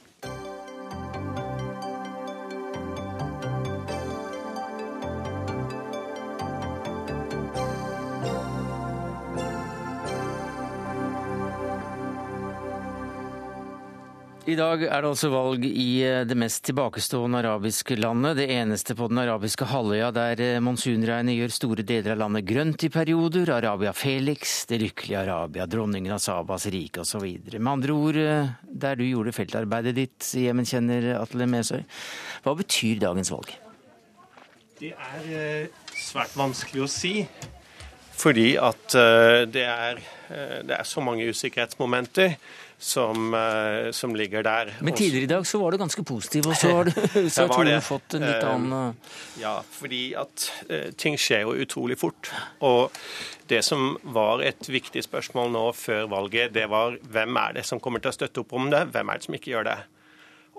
I dag er det altså valg i eh, det mest tilbakestående arabiske landet. Det eneste på den arabiske halvøya der eh, monsunregnet gjør store deler av landet grønt i perioder. Arabia Felix, det lykkelige Arabia, dronningen av Sabas rike osv. Med andre ord, eh, der du gjorde feltarbeidet ditt, Jemen-kjenner Atle Mesøy. Hva betyr dagens valg? Det er svært vanskelig å si. Fordi at det er, det er så mange usikkerhetsmomenter som, eh, som ligger der. Men tidligere i dag så var du ganske positiv, og så har, du, så har fått en litt Eh, annen eh, Ja, fordi at ting skjer jo utrolig fort. Og det som var et viktig spørsmål nå før valget, det var hvem er det som kommer til å støtte opp om det, hvem er det som ikke gjør det.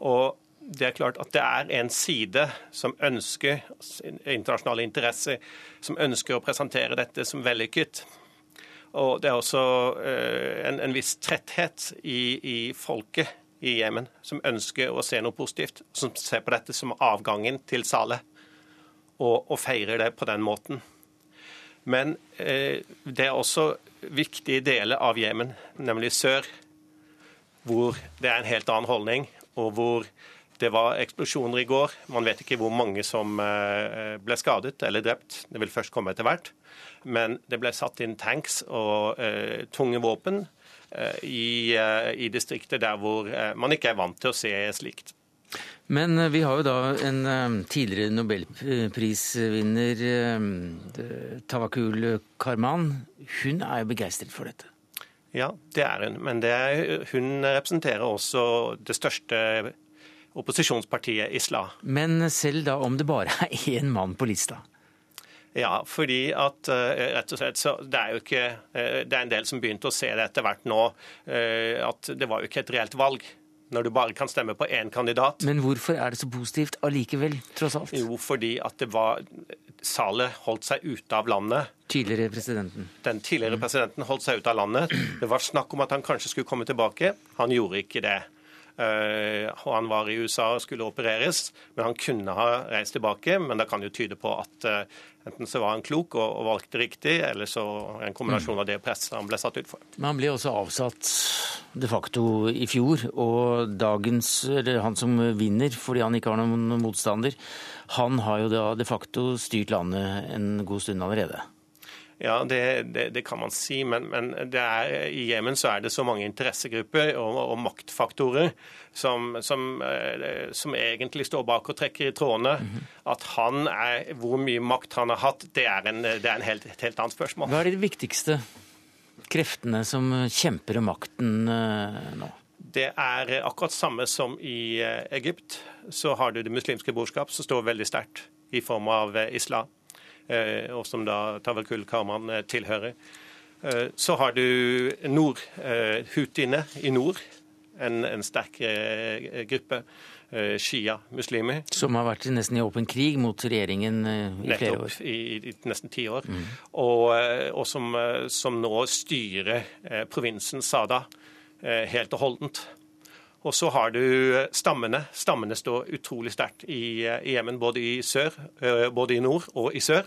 Og det er klart at det er en side som ønsker, internasjonale interesser, som ønsker å presentere dette som vellykket. Og det er også eh, en, en viss tretthet i, i folket i Jemen som ønsker å se noe positivt, som ser på dette som avgangen til Saleh, og, og feirer det på den måten. Men eh, det er også viktige deler av Jemen, nemlig sør, hvor det er en helt annen holdning, og hvor det var eksplosjoner i går. Man vet ikke hvor mange som eh, ble skadet eller drept. Det vil først komme etter hvert. Men det ble satt inn tanks og uh, tunge våpen uh, i, uh, i distrikter der hvor man ikke er vant til å se slikt. Men vi har jo da en tidligere nobelprisvinner, Tavakul Karman. Hun er jo begeistret for dette. Ja, det er hun. Men det er, hun representerer også det største opposisjonspartiet Isla. Men selv da om det bare er én mann på lista? Ja, fordi at eh, rett og slett så det er jo ikke eh, Det er en del som begynte å se det etter hvert nå, eh, at det var jo ikke et reelt valg. når du bare kan stemme på én kandidat. Men hvorfor er det så positivt allikevel, tross alt? Jo, fordi at det var Salet holdt seg ute av landet. Tidligere presidenten. Den tidligere presidenten holdt seg ute av landet. Det var snakk om at han kanskje skulle komme tilbake. Han gjorde ikke det. Uh, han var i USA og skulle opereres, men han kunne ha reist tilbake. Men det kan jo tyde på at uh, enten så var han klok og, valgte riktig, eller så en kombinasjon av det presset han ble satt ut for. Men han ble også avsatt de facto i fjor, og dagens, eller han som vinner fordi han ikke har noen motstander, han har jo da de facto styrt landet en god stund allerede. Ja, det, det, det, kan man si, men, men er, i Jemen så er det så mange interessegrupper og, og maktfaktorer som, som, eh, som, egentlig står bak og trekker i trådene. Mm -hmm. At han er, Hvor mye makt han har hatt, det er, en, det er en helt, et helt annet spørsmål. Hva er de viktigste kreftene som kjemper om makten eh, nå? Det er akkurat samme som i eh, Egypt. Så har du Det muslimske brorskap, som står veldig sterkt i form av islam. Eh, og som da Tawakul Karman eh, tilhører. Eh, så har du nord, Hutiene i nord, en, en sterk gruppe. Shia-muslimer. Som har vært nesten i åpen krig mot regjeringen i flere år? Nettopp, i, i, nesten ti år. Mm. Og, og som, som, nå styrer provinsen Sada helt og holdent. Og så har du stammene. Stammene står utrolig sterkt i, i Jemen, både i sør, både i nord og i sør.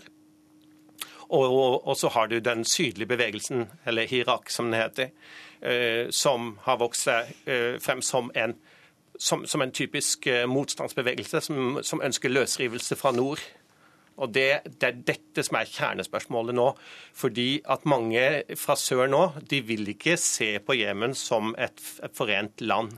Og, og, så har du den sydlige bevegelsen, eller Hirak som den heter, eh, som har vokst seg eh, frem som en, som, som en typisk eh, motstandsbevegelse som, som, ønsker løsrivelse fra nord. Og det, det, er dette som er kjernespørsmålet nå. Fordi at mange fra sør nå de vil ikke se på Jemen som et, et forent land.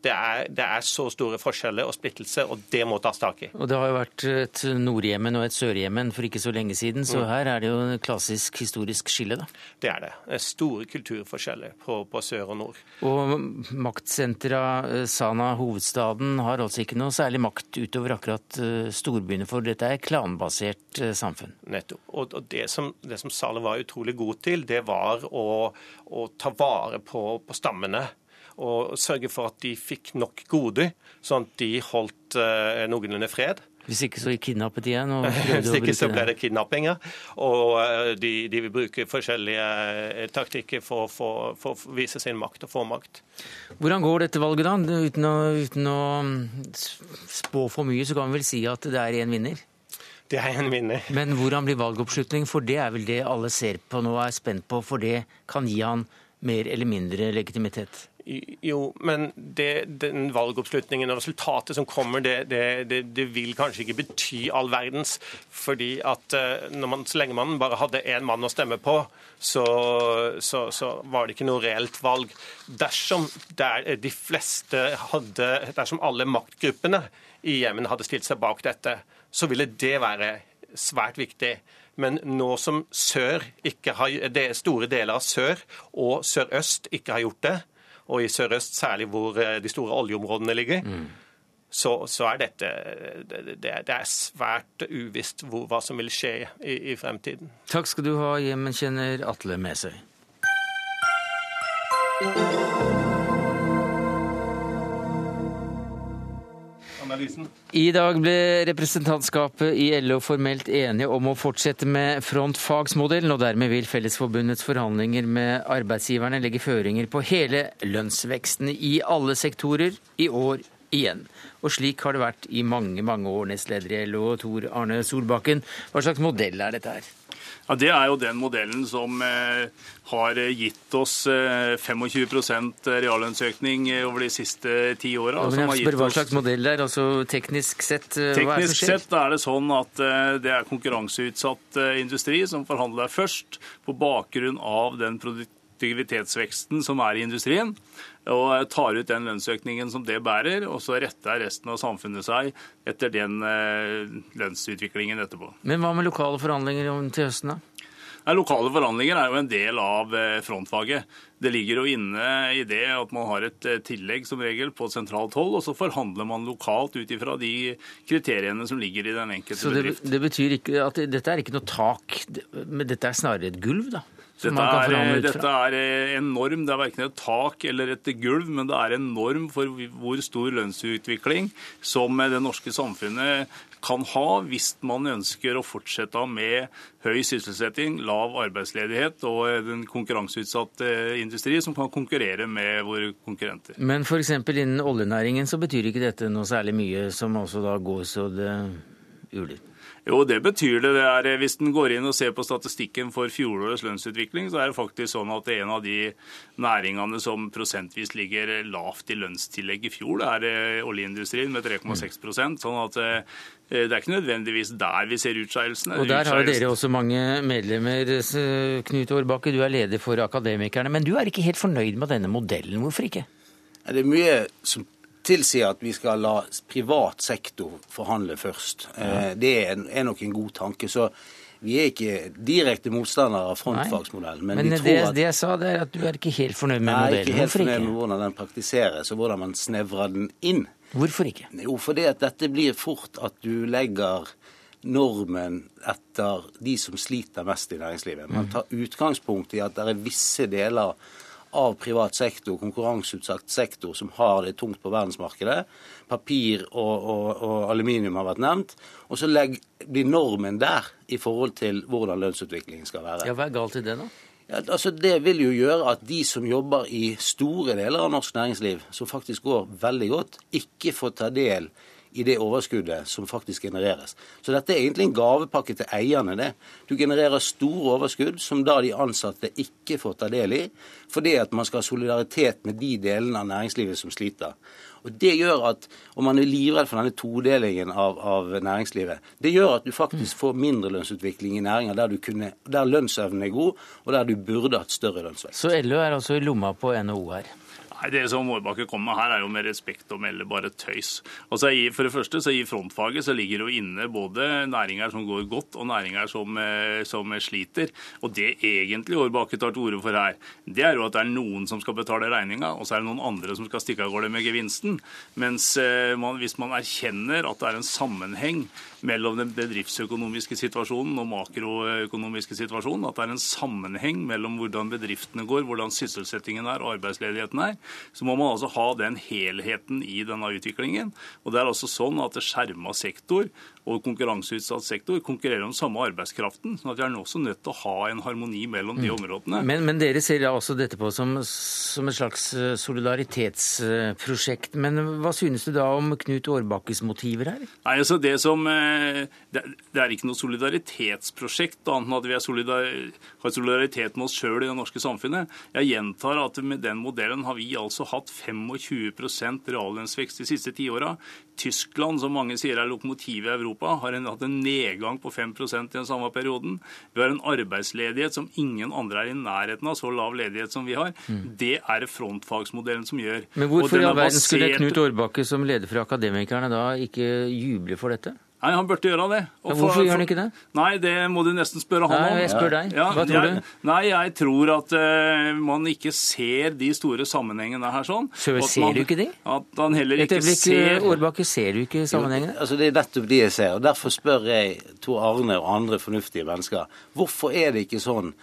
Det er, det er, så store forskjeller og splittelse, og det må tas tak i. Og Det har jo vært et Nord-Jemen og et Sør-Jemen for ikke så lenge siden, så mm. her er det jo et klassisk historisk skille, da. Det er det. store kulturforskjeller på, på, sør og nord. Og maktsentra eh, Sana, hovedstaden, har altså ikke noe særlig makt utover akkurat eh, storbyene, for dette er klanbasert eh, samfunn. Nettopp. Og, og det, som, det som Saleh var utrolig god til, det var å, å ta vare på, på stammene og sørge for at de fikk nok goder, sånn at de holdt uh, noenlunde fred. Hvis ikke så kidnappet de igjen? Hvis ikke så ble det kidnappinger. Og uh, de, de, vil bruke forskjellige uh, taktikker for, å vise sin makt og få makt. Hvordan går dette valget, da? Uten å, uten å mm, spå for mye, så kan vi vel si at det er én vinner? Det er en vinner. Men hvordan blir valgoppslutning? For det er vel det alle ser på nå og er spent på, for det kan gi han mer eller mindre legitimitet? Jo, men det, den valgoppslutningen og resultatet som kommer, det, det, det, vil kanskje ikke bety all verdens. fordi at eh, man, så lenge man bare hadde én mann å stemme på, så, så, så, var det ikke noe reelt valg. Dersom de fleste hadde, dersom alle maktgruppene i Jemen hadde stilt seg bak dette, så ville det være svært viktig. Men nå som sør ikke har, det store deler av sør og sørøst ikke har gjort det, og i sørøst særlig hvor eh, de store oljeområdene ligger, mm. så, så, er dette det, det er svært uvisst hvor, hva som vil skje i, i fremtiden. Takk skal du ha, Jemen-kjenner Atle Mesøy. I dag ble representantskapet i LO formelt enige om å fortsette med frontfagsmodellen, og dermed vil Fellesforbundets forhandlinger med arbeidsgiverne legge føringer på hele lønnsveksten i alle sektorer i år igjen. Og slik har det vært i mange, mange år, nestleder i LO, Tor Arne Solbakken. Hva slags modell er dette her? Ja, Det er jo den modellen som eh, har gitt oss 25 eh, reallønnsøkning over de siste ti åra. Hva slags modell er altså teknisk sett? Eh, teknisk sett er det sånn at det er konkurranseutsatt industri som forhandler først, på bakgrunn av den produktivitetsveksten som er i industrien og tar ut den lønnsøkningen som det bærer, og så retter resten av samfunnet seg etter den eh, lønnsutviklingen etterpå. Men hva med lokale forhandlinger til høsten, da? Nei, lokale forhandlinger er jo en del av eh, frontfaget. Det ligger jo inne i det at man har et eh, tillegg som regel på sentralt hold, og så forhandler man lokalt ut ifra de kriteriene som ligger i den enkelte så det, bedrift. Det betyr ikke at dette er ikke noe tak, men dette er snarere et gulv, da? Dette man kan er, ut dette er eh, en norm. Det er verken et tak eller et gulv, men det er en norm for hvor stor lønnsutvikling som det norske samfunnet kan ha hvis man ønsker å fortsette med høy sysselsetting, lav arbeidsledighet og en konkurranseutsatt eh, industri som kan konkurrere med våre konkurrenter. Men f.eks. innen oljenæringen så betyr ikke dette noe særlig mye, som også da går så det uler. Jo, det betyr det. det er, eh, hvis en går inn og ser på statistikken for fjorårets lønnsutvikling, så er det faktisk sånn at en av de næringene som prosentvis ligger lavt i lønnstillegg i fjor, det er eh, oljeindustrien med 3,6% Sånn at eh, det er ikke nødvendigvis der vi ser utskeielsene. Og der har dere også mange medlemmer. Knut Årbakke, du er leder for Akademikerne, men du er ikke helt fornøyd med denne modellen. Hvorfor ikke? Det er mye som tilsier at vi skal la privat sektor forhandle først. Ja. Det er er nok en god tanke. Så vi er ikke direkte motstandere av frontfagsmodellen. Men, Men vi det, at det jeg sa, det er at du er ikke helt fornøyd med Nei, modellen. ikke helt fornøyd med hvordan den praktiseres, og hvordan man snevrer den inn. Hvorfor ikke? Jo, fordi at dette blir fort at du legger normen etter de som sliter mest i næringslivet. Man Mm. tar utgangspunkt i at det er visse deler av privat sektor, konkurranseutsatt sektor, som har det tungt på verdensmarkedet. Papir og, og, og aluminium har vært nevnt. Og så legg, blir normen der i forhold til hvordan lønnsutviklingen skal være. Ja, Hva er galt i det, da? Ja, altså Det vil jo gjøre at de som jobber i store deler av norsk næringsliv, som faktisk går veldig godt, ikke får ta del i det overskuddet som faktisk genereres. Så dette er egentlig en gavepakke til eierne. det. Du genererer store overskudd som da de ansatte ikke får ta del i, fordi at man skal ha solidaritet med de delene av næringslivet som sliter. Og det gjør at, og man er livredd for denne todelingen av, av næringslivet, det gjør at du faktisk får mindre lønnsutvikling i næringer der, kunne, der lønnsevnen er god, og der du burde hatt større lønnsvekst. Så LO er altså i lomma på NHO her? Nei, Det som Mårbakke kommer med her, er jo med respekt å melde bare tøys. Altså, For det første, så I frontfaget så ligger jo inne både næringer som går godt, og næringer som, eh, som sliter. Og Det egentlig Årbakke tar til orde for her, det er jo at det er noen som skal betale regninga, og så er det noen andre som skal stikke av gårde med gevinsten. Mens eh, man, hvis man erkjenner at det er en sammenheng mellom den bedriftsøkonomiske situasjonen og makroøkonomiske situasjonen, at det er en sammenheng mellom hvordan bedriftene går, hvordan sysselsettingen er og arbeidsledigheten er, så må man altså ha den helheten i denne utviklingen. Og det er altså sånn at skjerma sektor og konkurranseutsatt sektor konkurrerer om samme arbeidskraften. sånn at vi er også nødt til å ha en harmoni mellom de områdene. Men, men dere ser da også dette på som, som et slags eh, solidaritetsprosjekt. Men hva synes du da om Knut Årbakkes motiver her? Nei, altså det som eh, Det det er ikke noe solidaritetsprosjekt, annet enn at vi solidar, har solidaritet med oss sjøl i det norske samfunnet. Jeg gjentar at med den modellen har vi altså hatt 25% reallønnsvekst de siste ti åra. Tyskland, som mange sier er lokomotivet i Europa, har en, hatt en nedgang på 5% i den samme perioden. Vi har en arbeidsledighet som ingen andre er i nærheten av, så lav ledighet som vi har. Det er det frontfagsmodellen som gjør. Men hvorfor i all verden skulle Knut Årbakke som leder for Akademikerne da ikke juble for dette? Nei, han burde gjøre det. Og hvorfor for- gjør han ikke det? Nei, det må du nesten spørre han om. Nei, jeg spør deg. Ja, Hva tror jeg, du? Nei, jeg tror at uh, man ikke ser de store sammenhengene her sånn. Så man, ser du ikke de? At han heller Et ikke øyeblikk, ser Årbakke, ser du ikke sammenhengene? Jo, altså Det er nettopp de jeg ser. og Derfor spør jeg Tor Arne og andre fornuftige mennesker hvorfor er det ikke sånn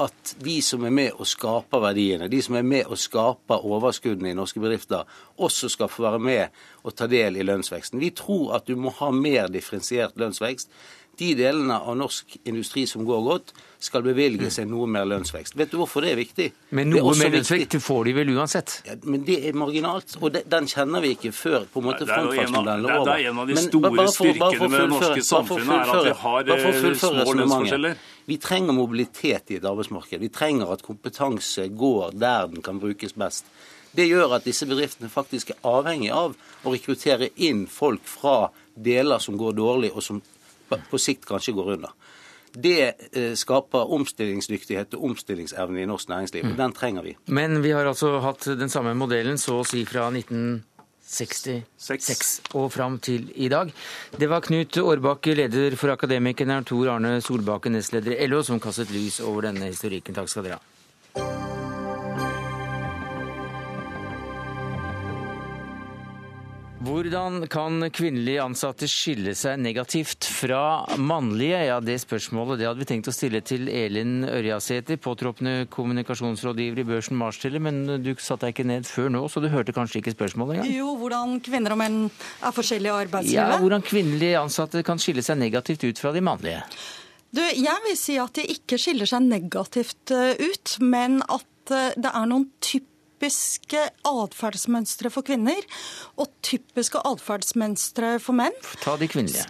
at de som er med og skaper verdiene, de som er med og skaper overskuddene i norske bedrifter, også skal få være med og ta del i lønnsveksten. Vi tror at du må ha mer differensiert lønnsvekst. De delene av norsk industri som går godt, skal bevilge seg noe mer lønnsvekst. Vet du hvorfor det er viktig? Men noe mer lønnsvekst får de vel uansett? Ja, men det er marginalt, og det, den kjenner vi ikke før på en måte frontfagsmodellen er er- over. det er en av de store for- styrkene med det norske samfunnet er at vi har, eh, små lønnsforskjeller. Vi trenger mobilitet i et arbeidsmarked. Vi trenger at kompetanse går der den kan brukes best. Det gjør at disse bedriftene faktisk er avhengig av å rekruttere inn folk fra deler som går dårlig, og som på på sikt kanskje går under. Det eh, skaper omstillingsdyktighet og omstillingsevne i norsk næringsliv, og den trenger vi. Men vi har altså hatt den samme modellen så å si fra 1966 og fram til i dag. Det var Knut Årbakke, leder for Akademikerne, og Tor Arne Solbakken, nestleder i LO, som kastet lys over denne historikken. Takk skal dere ha. Hvordan kan kvinnelige ansatte skille seg negativt fra mannlige? Ja, Det spørsmålet det hadde vi tenkt å stille til Elin Ørjasæter, påtroppende kommunikasjonsrådgiver i børsen Marstiller, men du satte deg ikke ned før nå, så du hørte kanskje ikke spørsmålet engang? Jo, hvordan kvinner og menn er forskjellige i arbeidslivet. Ja, Hvordan kvinnelige ansatte kan skille seg negativt ut fra de mannlige? Du, jeg vil si at de ikke skiller seg negativt eh, ut, men at eh, det er noen typer typiske atferdsmønstre for kvinner og typiske atferdsmønstre for menn. Ta de kvinnelige.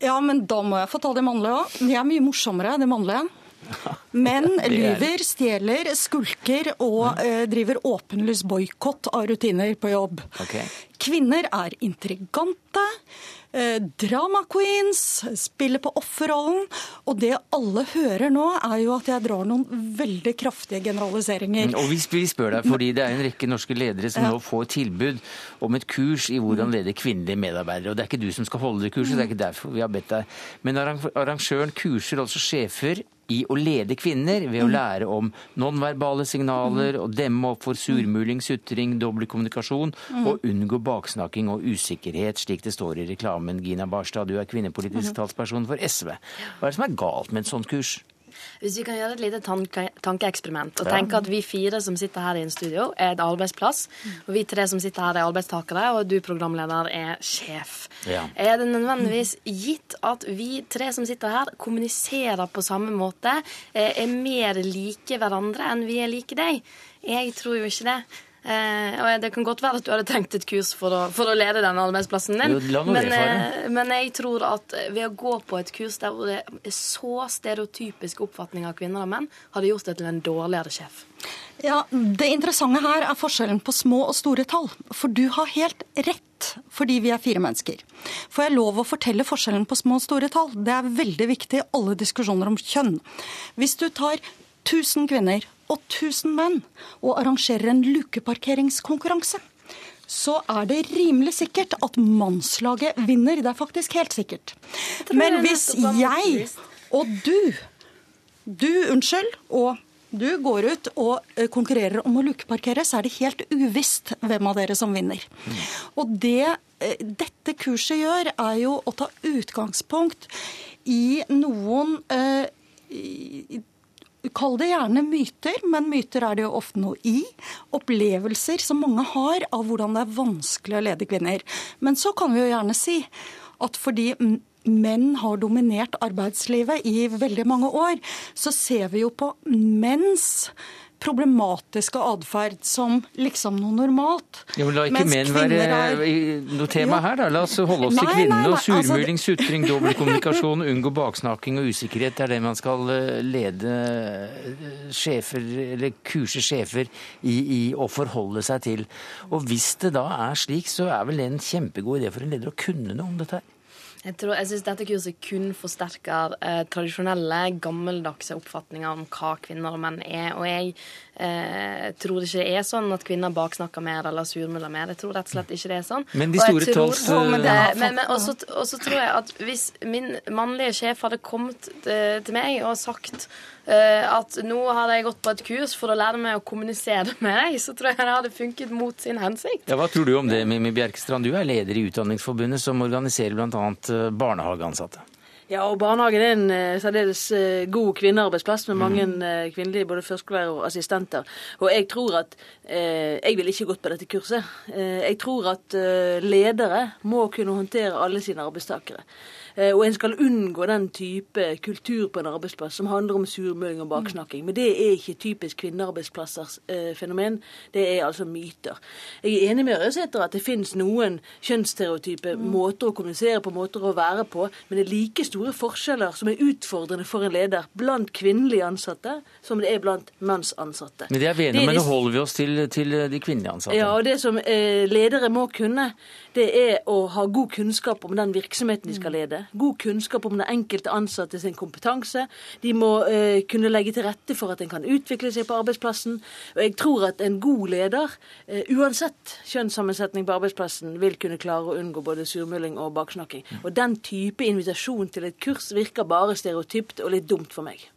Ja, men da må jeg få ta de mannlige òg. De er mye morsommere, de mannlige. Menn lyver, stjeler, skulker og eh, driver åpenlys boikott av rutiner på jobb. Okay. Kvinner er intrigante, eh, drama queens, spiller på offerrollen. Og det alle hører nå, er jo at jeg drar noen veldig kraftige generaliseringer. Og vi, vi spør deg fordi det er en rekke norske ledere som Ja. nå får tilbud om et kurs i hvordan lede kvinnelige medarbeidere. Og det er ikke du som skal holde det kurset, det er ikke derfor vi har bedt deg. Men arrangøren kurser altså sjefer i å lede kvinner ved å lære om nonverbale signaler og demme opp for surmuling, sutring, dobbeltkommunikasjon kommunikasjon og unngå baksnakking og usikkerhet, slik det står i reklamen. Gina Barstad, du er kvinnepolitisk Mhm. talsperson for SV. Hva er det som er galt med et sånt kurs? Hvis vi kan gjøre et lite tanke, tankeeksperiment og tenke at vi fire som sitter her i en studio, er et arbeidsplass, og vi tre som sitter her er arbeidstakere, og du programleder er sjef. Ja. Er det nødvendigvis gitt at vi tre som sitter her, kommuniserer på samme måte, eh, er mer like hverandre enn vi er like deg? Jeg tror jo ikke det. Eh, og Det kan godt være at du hadde trengt et kurs for å, for å lede den arbeidsplassen din, men, eh, men jeg tror at ved å gå på et kurs der hvor det er så stereotypisk oppfatning av kvinner og menn, hadde gjort det til en dårligere sjef. Ja, Det interessante her er forskjellen på små og store tall. For du har helt rett, fordi vi er fire mennesker. Får jeg lov å fortelle forskjellen på små og store tall? Det er veldig viktig i alle diskusjoner om kjønn. Hvis du tar 1000 kvinner og 1000 menn og arrangerer en lukeparkeringskonkurranse, så er det rimelig sikkert at mannslaget vinner. Det er faktisk helt sikkert. Men hvis jeg og du du, unnskyld, og du går ut og eh, konkurrerer om å lukeparkere, så er det helt uvisst hvem av dere som vinner. Og det eh, dette kurset gjør, er jo å ta utgangspunkt i noen eh, i- Kall det gjerne myter, men myter er det jo ofte noe i. Opplevelser som mange har av hvordan det er vanskelig å lede kvinner. Men så kan vi jo gjerne si at fordi menn har dominert arbeidslivet i veldig mange år, så ser vi jo på menns problematiske atferd som liksom noe normalt. Ja, men La ikke menn være er- noe tema her, da. La oss holde oss til Nei, kvinnene. nei, og Surmuling, altså, Surmuling, sutring, dobbeltkommunikasjon, unngå baksnakking og usikkerhet. Det er det man skal eh, lede eh, sjefer, eller kurse sjefer i, i å forholde seg til. Og hvis det da er slik, så er vel det en kjempegod idé for en leder å kunne noe om dette her. Jeg, tror, jeg syns dette kurset kun forsterker eh, tradisjonelle, gammeldagse oppfatninger om hva kvinner og menn er. Og jeg eh, tror ikke det er sånn at kvinner baksnakker mer eller surmuler mer. Jeg tror rett og slett ikke det er sånn. Men de Og store tror- Og så men det- men, men også, også tror jeg at hvis min mannlige sjef hadde kommet eh, til meg og sagt at nå hadde jeg gått på et kurs for å lære meg å kommunisere med deg, så tror jeg det hadde funket mot sin hensikt. Ja, Hva tror du om det, Mimmi Bjerkestrand? Du er leder i Utdanningsforbundet, som organiserer bl.a. barnehageansatte. Ja, og barnehagen er en eh, særdeles eh, god kvinnearbeidsplass med mange eh, kvinnelige både førskolelærere og assistenter. Og jeg tror at eh, Jeg ville ikke gått på dette kurset. Eh, jeg tror at eh, ledere må kunne håndtere alle sine arbeidstakere. Eh, og en skal unngå den type kultur på en arbeidsplass som handler om surmuling og baksnakking. Men det er ikke typisk kvinnearbeidsplassers eh, fenomen. Det er altså myter. Jeg er enig med Røsæter at det finnes noen kjønnsstereotype måter å kommunisere på, måter å være på, men det er like store forskjeller som er utfordrende for en leder blant kvinnelige ansatte som det er blant mannsansatte. Men det er vi enige om, men nå holder vi oss til, til de kvinnelige ansatte. ja, og Det som eh, ledere må kunne, det er å ha god kunnskap om den virksomheten de skal lede. God kunnskap om den enkelte ansatte sin kompetanse. De må eh, kunne legge til rette for at en kan utvikle seg på arbeidsplassen. Og jeg tror at en god leder, eh, uansett kjønnssammensetning på arbeidsplassen, vil kunne klare å unngå både surmuling og baksnakking. Og den type invitasjon til et kurs virker bare stereotypt og litt dumt for meg.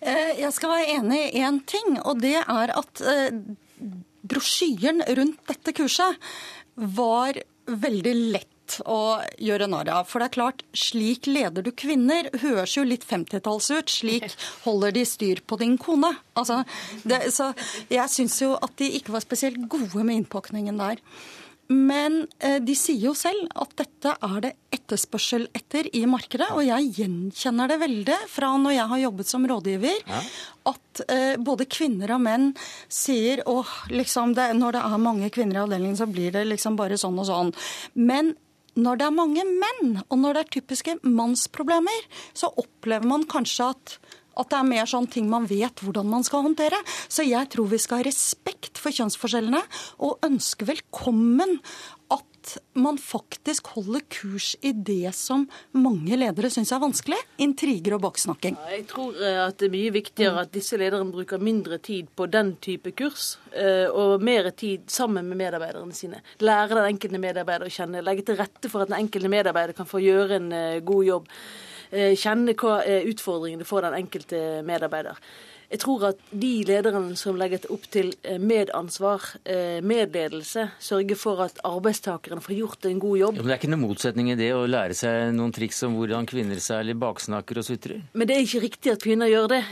Eh, Jeg skal være enig i én ting, og det er at eh, brosjyren rundt dette kurset var veldig lett å gjøre narr av. For det er klart, slik leder du kvinner, høres jo litt 50-talls ut. Slik holder de styr på din kone. Altså, det, så jeg syns jo at de ikke var spesielt gode med innpakningen der. Men eh, de sier jo selv at dette er det etterspørsel etter i markedet. Og jeg gjenkjenner det veldig fra når jeg har jobbet som rådgiver. Ja. At eh, både kvinner og menn sier åh, liksom det, når det er mange kvinner i avdelingen, så blir det liksom bare sånn og sånn. Men når det er mange menn, og når det er typiske mannsproblemer, så opplever man kanskje at at det er mer sånn ting man vet hvordan man skal håndtere. Så jeg tror vi skal ha respekt for kjønnsforskjellene og ønske velkommen at man faktisk holder kurs i det som mange ledere syns er vanskelig. Intriger og baksnakking. Jeg tror eh, at det er mye viktigere at disse lederne bruker mindre tid på den type kurs, eh, og mer tid sammen med medarbeiderne sine. Lære den enkelte medarbeider å kjenne. Legge til rette for at den enkelte medarbeider kan få gjøre en eh, god jobb. Eh, kjenne hva er utfordringene for den enkelte medarbeider. Jeg tror at de lederne som legger opp til eh, medansvar, eh, medledelse, sørger for at arbeidstakerne får gjort en god jobb. Ja, men Det er ikke noen motsetning i det å lære seg noen triks om hvordan kvinner særlig baksnakker og sutrer? Men det er ikke riktig at kvinner gjør det.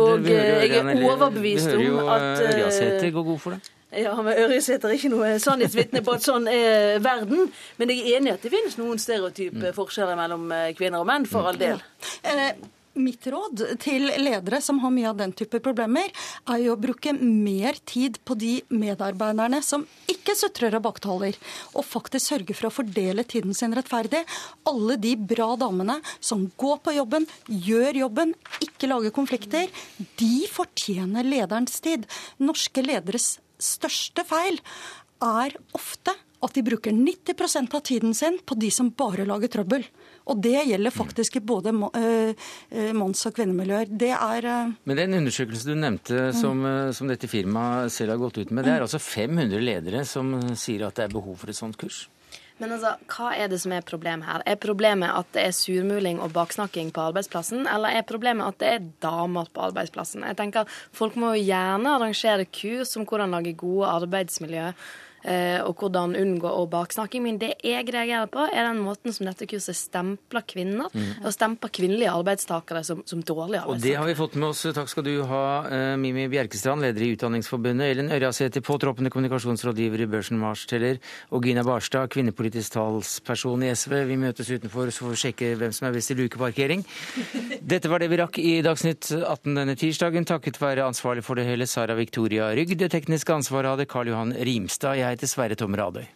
Og jeg er overbevist om at Vi hører jo Ørjasæter gå god for det. Ja, men Ørjesæter er ikke noe sannhetsvitne på at sånn er verden. Men jeg er enig i at det finnes noen stereotype mm. forskjeller mellom eh, kvinner og menn, for all del. Ja. Eh, mitt råd til ledere som har mye av den type problemer, er jo å bruke mer tid på de medarbeiderne som ikke sutrer og baktaler, og faktisk sørge for å fordele tiden sin rettferdig. Alle de bra damene som går på jobben, gjør jobben, ikke lager konflikter, de fortjener lederens tid. Norske lederes største feil er ofte at de bruker 90% av tiden sin på de som bare lager trøbbel. Og det gjelder faktisk i både eh, eh, manns- og kvinnemiljøer. Det er eh, Men den undersøkelsen du nevnte som, som, dette firmaet selv har gått ut med, det er altså 500 ledere som sier at det er behov for et sånt kurs? Men altså, hva er det som er problemet her? Er problemet at det er surmuling og baksnakking på arbeidsplassen, eller er problemet at det er damer på arbeidsplassen? Jeg tenker at Folk må jo gjerne arrangere kurs om hvordan lage gode arbeidsmiljø og hvordan unngå å baksnakking. Men det jeg reagerer på, er den måten som dette kurset stempler kvinner, mm. og stempler kvinnelige arbeidstakere som, som dårlige arbeidstakere. Og det har vi fått med oss. Takk skal du ha, eh, Mimi Bjerkestrand, leder i Utdanningsforbundet, Ellen Ørjasæter, påtroppende kommunikasjonsrådgiver i Børsen Mars-teller, og Gina Barstad, kvinnepolitisk talsperson i SV. Vi møtes utenfor så får vi sjekke hvem som er best i lukeparkering. Dette var det vi rakk i Dagsnytt 18 denne tirsdagen, takket være ansvarlig for det hele Sara Victoria Rygg. Det tekniske ansvaret hadde Karl Johan Rimstad. Jeg heter Sverre Tom Radøy.